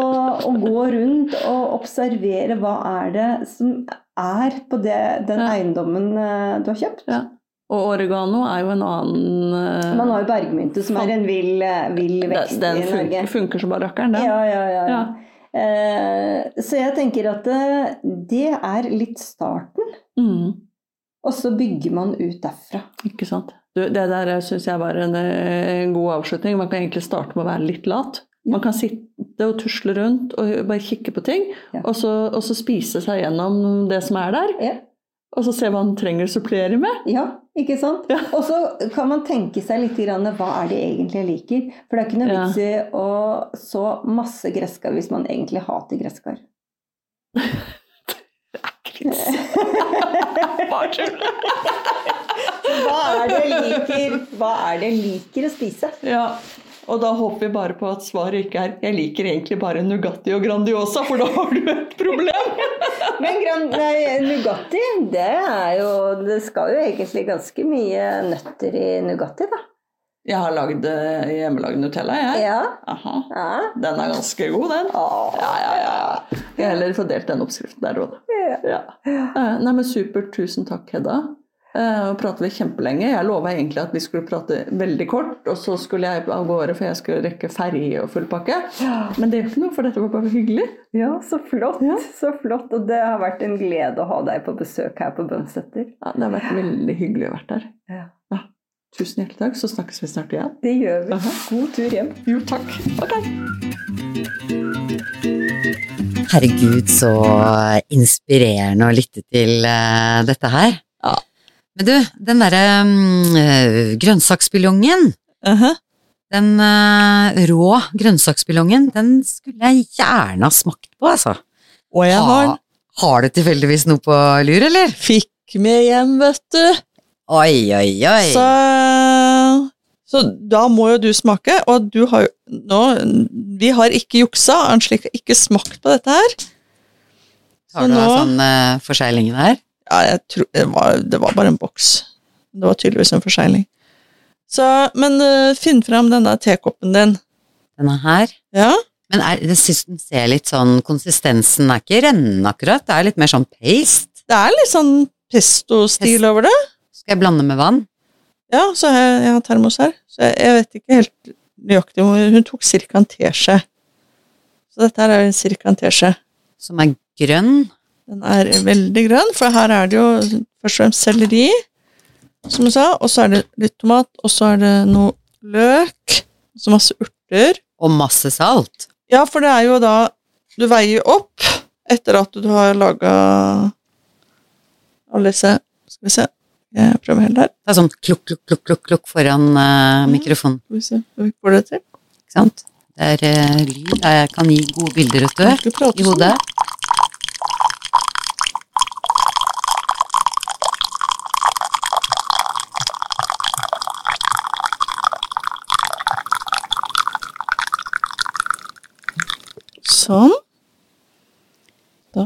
å gå rundt og observere hva er det som er på det, den Ja. eiendommen du har kjøpt. Ja. Og oregano er jo en annen uh, Man har jo bergmynte, som er en vill, eh, vill vekst Den i Norge. Den funker som bare rakkeren, den. Ja, ja, ja. ja. Eh, så jeg tenker at det er litt starten, Mm, og så bygger man ut derfra. ikke sant. Du, det der syns jeg var en, en god avslutning. Man kan egentlig starte med å være litt lat. Man kan sitte og tusle rundt og bare kikke på ting, Ja. og, så, og så spise seg gjennom det som er der. Ja. Og så se hva man trenger å supplere med. Ja, ikke sant? Ja. Og så kan man tenke seg litt grann, hva er det egentlig jeg liker? For det er ikke noe vits i å så masse gresskar hvis man egentlig hater gresskar. Bare tull. Hva er det jeg liker, hva er det jeg liker å spise? Ja, og da håper vi bare på at svaret ikke er 'jeg liker egentlig bare Nugatti og Grandiosa', for da har du et problem. Men gran, nei, Nugatti, det er jo Det skal jo egentlig ganske mye nøtter i Nugatti, da. Jeg har lagd eh, hjemmelagd Nutella, jeg. Ja. Aha. ja. Den er ganske god, den. Åh. Ja, ja, ja. Jeg har heller fordelt den oppskriften der òg, da. Ja. Ja. Eh, Nei, men supert. Tusen takk, Hedda. Eh, Og prater vi kjempelenge. Jeg lova egentlig at vi skulle prate veldig kort, og så skulle jeg av gårde, for jeg skulle rekke ferje og full pakke. Men det gjør ikke noe, for dette var bare hyggelig. Ja, så flott. Ja. Så flott. Og det har vært en glede å ha deg på besøk her på Bønsetter. Ja, det har vært veldig hyggelig å være der. Ja. Ja. Tusen hjertelig takk, så snakkes vi snart igjen. Det gjør vi. Aha. God tur hjem. Jo, takk. Ok. Herregud, så inspirerende å lytte til eh, dette her. Ja. Men du, den derre um, grønnsaksbuljongen, Aha. den uh, rå grønnsaksbuljongen, den skulle jeg gjerne ha smakt på, altså. Og jeg har Ha, har du tilfeldigvis noe på lur, eller? fikk med hjem, vet du. Oi, oi, oi. Så Så da må jo du smake, og du har jo nå Vi har ikke juksa, Arnslik har ikke smakt på dette her. Har du nå- sånn uh, forsegling der? Ja, tror det var, det var bare en boks. Det var tydeligvis en forsegling. Så, men uh, finn fram denne tekoppen din. Denne her? Ja, Men er, jeg syns den ser litt sånn Konsistensen er ikke rennende akkurat, det er litt mer sånn paste. det er litt sånn pesto-stil Pest- over det. Skal jeg blande med vann? Ja, så har jeg, jeg har termos her, så jeg, jeg vet ikke helt nøyaktig Hun tok ca. en teskje. Så dette her er ca. en teskje. Som er grønn? Den er veldig grønn, for her er det jo først og fremst selleri, som jeg sa, og så er det litt tomat, og så er det noe løk, så masse urter. Og masse salt. Ja, for det er jo da Du veier opp etter at du har laga alle disse Skal vi se, jeg prøver helt her. Det er sånn klukk, klukk, klukk, klukk, klukk foran uh, mikrofonen, Skal vi se om vi får det til. ikke sant? Det er uh, lyd, jeg kan gi gode bilder, vet du, i hodet. Sånn. Da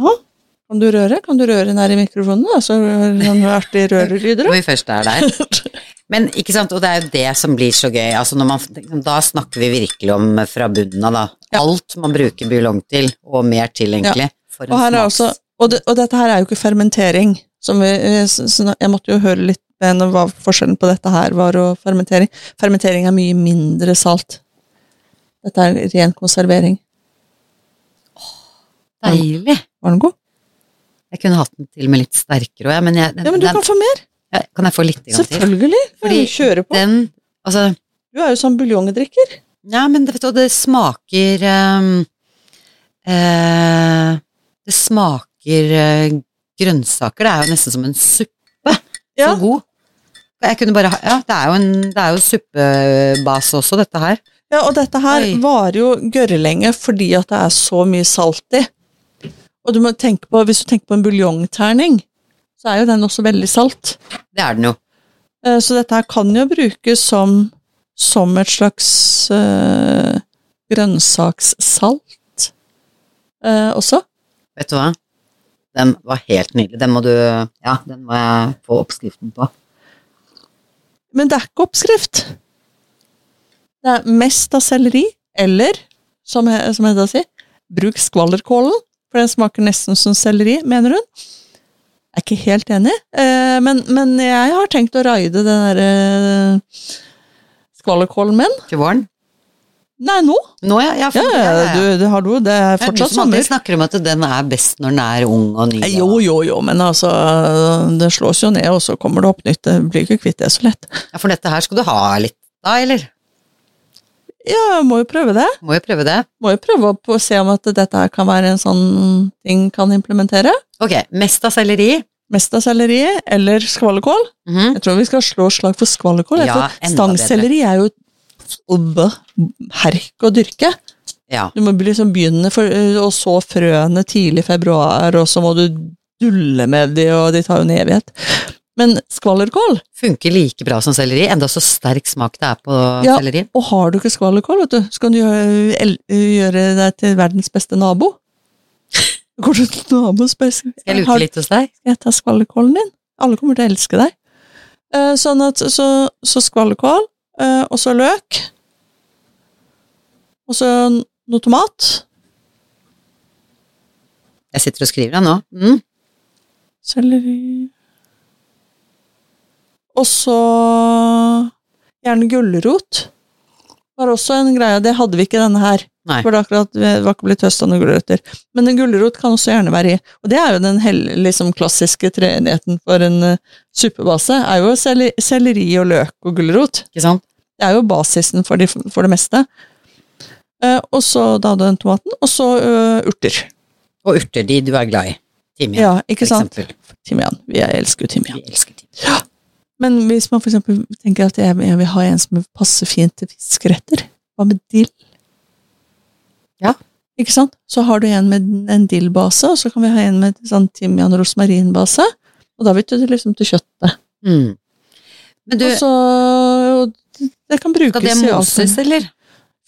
kan du røre. Kan du røre nær i mikrofonen, da? Så er det sånn artig rørelyder. Når vi først er der. Men ikke sant, og det er jo det som blir så gøy. Altså når man, da snakker vi virkelig om fra bunnen av, da. Ja. Alt man bruker buljong til, og mer til, egentlig. En Og, her også, og, det, og dette her er jo ikke fermentering. Som vi, eh, jeg måtte jo høre litt med henne hva forskjellen på dette her var og fermentering. Fermentering er mye mindre salt. Dette er ren konservering. Deilig. Var den god? Jeg kunne hatt den til og med litt sterkere òg, men, jeg, den, Ja, men du den, kan få mer. ja, kan jeg få litt til? Selvfølgelig. Fordi kjøre på. Den, altså, Du er jo sånn buljongdrikker. ja, men det, du, det smaker um, uh, Det smaker uh, grønnsaker. Det er jo nesten som en suppe. Ja. Så god. Jeg kunne bare ha Ja, det er jo en det er jo suppebase også, dette her. Ja, og dette her Oi. varer jo gørrelenge fordi at det er så mye salt i. Og du må tenke på, hvis du tenker på en buljongterning, så er jo den også veldig salt. Det er den jo. Eh, Så dette her kan jo brukes som, som et slags øh, grønnsakssalt øh, også. Vet du hva? Den var helt nydelig. Den må du Ja, den må jeg få oppskriften på. Men det er ikke oppskrift. Det er mest av selleri, eller, som, jeg som da sier, bruk skvallerkålen, for den smaker nesten som selleri, mener hun. Jeg er ikke helt enig, eh, men, men jeg har tenkt å raide den derre eh, skvallerkålen min. Til våren? Nei, nå! Nå, ja. ja, Ja, for- ja, ja, ja. du, det har du. Det er fortsatt sommer. du som snakker om at den er best når den er ung og ny. Jo, jo, jo, men altså, det slås jo ned, og så kommer det opp nytt. Det blir ikke kvitt det så lett. Ja, for dette her skal du ha litt da, eller? Ja, må jo prøve det. Må jo prøve det. Må jo prøve å se om at dette kan være en sånn ting kan implementere. Ok, mest av selleri. Mest av selleri eller skvallerkål. Mhm. Jeg tror vi skal slå slag for skvallerkål. Ja, stangselleri er jo herk å dyrke. Ja. Du må liksom begynne for, og så frøene tidlig i februar, og så må du dulle med de, og de tar jo en evighet. Men skvallerkål Funker like bra som selleri, enda så sterk smak det er på Ja. selleri. Og har du ikke skvallerkål, vet du, så kan du gjøre, gjøre deg til verdens beste nabo. Går du til naboen beste Skal jeg luke litt hos deg? Jeg tar skvallerkålen din? Alle kommer til å elske deg. Eh, sånn at, så, så skvallerkål, eh, og så løk. Og så noe tomat. Jeg sitter og skriver, jeg nå. Mm. Selleri Og så gjerne gulrot. Var også en greie. Det hadde vi ikke denne her. Nei. For det, akkurat, det var ikke blitt høsta noen gulrøtter. Men en gulrot kan også gjerne være i. Og det er jo den hel, liksom klassiske treenigheten for en uh, suppebase. er jo selleri, selleri og løk og gulrot. Ikke sant? Det er jo basisen for, de, for det meste. Uh, og så da den tomaten, og så uh, urter. Og urter, de du er glad i. Timian, Ja, ikke sant? Timian. Vi elsker jo timian. Vi elsker timian. Men hvis man eksempel tenker at jeg, jeg vil ha en som passer fint til fiskeretter, hva med dill? Ja. Ikke sant? Så har du en med en dillbase, og så kan vi ha en med sånn timian rosmarinbase, og da vet du det liksom til kjøttet. Mm. Men du, Og så og det kan brukes i Skal det alt. moses, eller?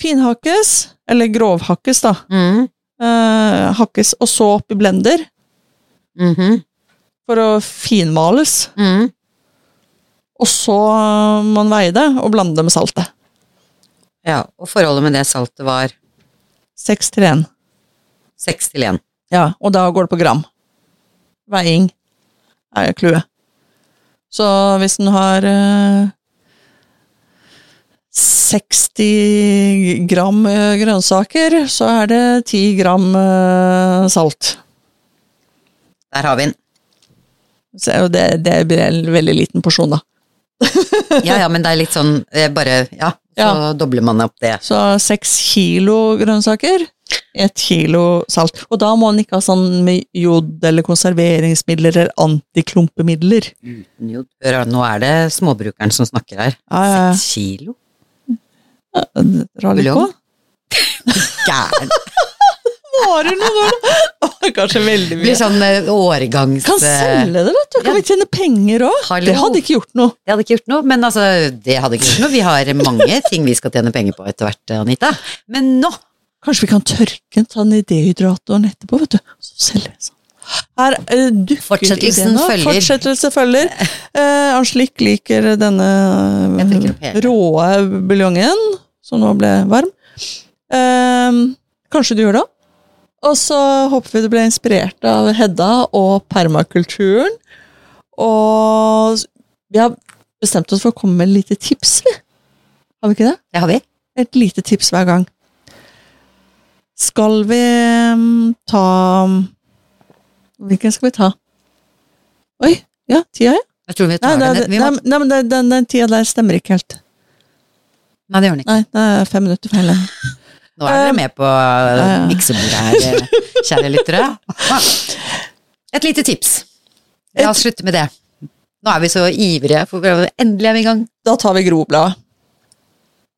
Finhakkes, eller grovhakkes, da. Mm. Eh, hakkes, og så opp i blender Mhm. for å finmales. Mm. Og så må man veie det og blande det med saltet. Ja, og forholdet med det saltet var Seks til én. seks til én. Ja, og da går det på gram. Veiing er clouet. Så hvis den har eh, 60 gram eh, grønnsaker, så er det 10 gram eh, salt. Der har vi den. Det, det blir en veldig liten porsjon, da. Ja ja, men det er litt sånn bare Ja, så Ja. dobler man opp det. Så seks kilo grønnsaker, ett kilo salt. Og da må man ikke ha sånn med jod eller konserveringsmidler eller antiklumpemidler. Uten jod. Hør, nå er det småbrukeren som snakker her. Ja, ja, ja. Seks kilo? Buljong? Gæren. Var det noe da? Kanskje veldig mye. blir sånn eh, årgangs... Kan selge det, vet du. Kan Ja. vi tjene penger òg? Det hadde ikke gjort noe. Det hadde ikke gjort noe, men altså, det hadde ikke gjort noe. Vi har mange ting vi skal tjene penger på etter hvert, Anita. Men nå Kanskje vi kan tørke den, ta den i dehydratoren etterpå, vet du. Så selger vi sånn. Her uh, dukker Fortsettelsen ideen følger. Fortsettelse følger. Uh, Angelique liker denne råe buljongen, som nå ble varm. Eh, kanskje du gjør det? Og så håper vi du ble inspirert av Hedda og permakulturen. Og vi har bestemt oss for å komme med et lite tips, vi. Har vi ikke det? Det har vi. Et lite tips hver gang. Skal vi mm, ta Hvilken skal vi ta? Oi, ja, tida, ja. Jeg tror vi Nei, tar det, den. nei, må, nei, men den, den, den tida der stemmer ikke helt. nei, det gjør den ikke. Nei, det er fem minutter feil. Nå er dere med på eh, miksebordet her, eh, kjære lyttere. Et lite tips. La oss slutte med det. Nå er vi så ivrige, for endelig er vi i gang. Da tar vi groblad.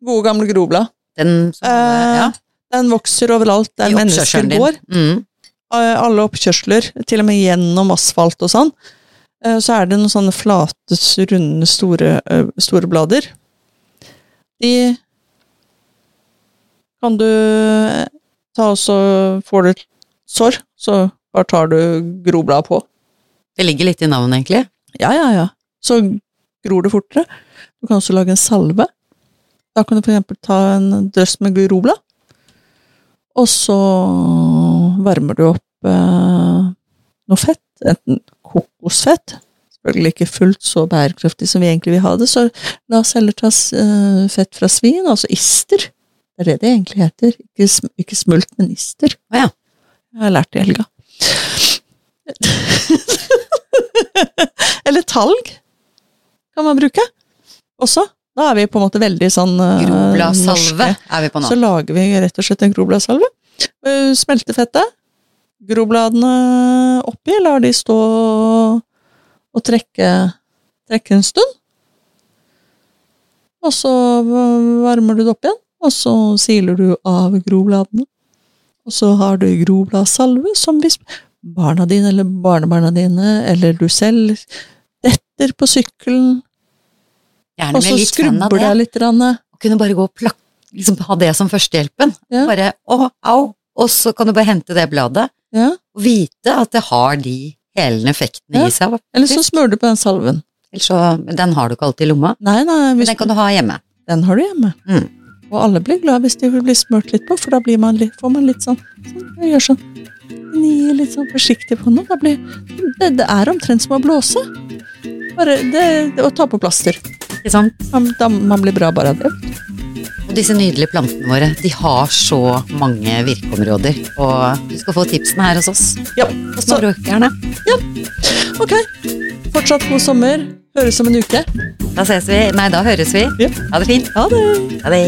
Gode, gamle groblad. Den som, Eh, ja, Den vokser overalt der er mennesker går. Mm. Eh, Alle oppkjørsler, til og med gjennom asfalt og sånn. Eh, Så er det noen sånne flate, runde, store, eh, store blader. De kan du eh, ta og så får du sår, så bare tar du groblad på. Det ligger litt i navnet, egentlig. Ja, ja, ja. Så gror det fortere. Du kan også lage en salve. Da kan du for eksempel ta en drøss med groblad, og så varmer du opp eh, noe fett, enten kokosfett, selvfølgelig ikke fullt så bærekraftig som vi egentlig vil ha det, så la oss heller ta eh, fett fra svin, altså ister. Det er det det egentlig heter, ikke, sm ikke smult, men ister. Ah, ja. Jeg har lært det i helga. Eller talg kan man bruke også. Da er vi på en måte veldig sånn eh, Grobladsalve er vi på nå. Så lager vi rett og slett en grobladsalve. Eh, Smelter fettet. Grobladene oppi, lar de stå og trekke, trekke en stund. Og så varmer du det opp igjen, og så siler du av grobladene. Og så har du grobladsalve som hvis barna dine eller barnebarna dine eller du selv detter på sykkelen, Gjerne og så skrubber deg litt. Rann, Og kunne bare gå og plakke, liksom ha det som førstehjelpen. Ja. Bare å, au, og så kan du bare hente det bladet, ja. og vite at det har de helende effektene Ja. i seg. Eller så smører du på den salven. Eller så, den har du ikke alltid i lomma. Nei, nei, den kan du ha hjemme. den har du hjemme. Mm. Og alle blir glad hvis de blir smurt litt på, for da blir man litt, får man litt sånn, sånn jeg gjør sånn, gnir litt sånn forsiktig på noe. Da blir, det, det er omtrent som å blåse. Bare det, det å ta på plaster. Ikke sant? Man, da, man blir bra bare av det. Og disse nydelige plantene våre, de har så mange virkeområder. Og du skal få tipsene her hos oss. Ja, Hos så, Ja. ok. Fortsatt god sommer. Høres om en uke. Da ses vi. Nei, da høres vi. Ja. Ha det fint. Ha det. Ha det.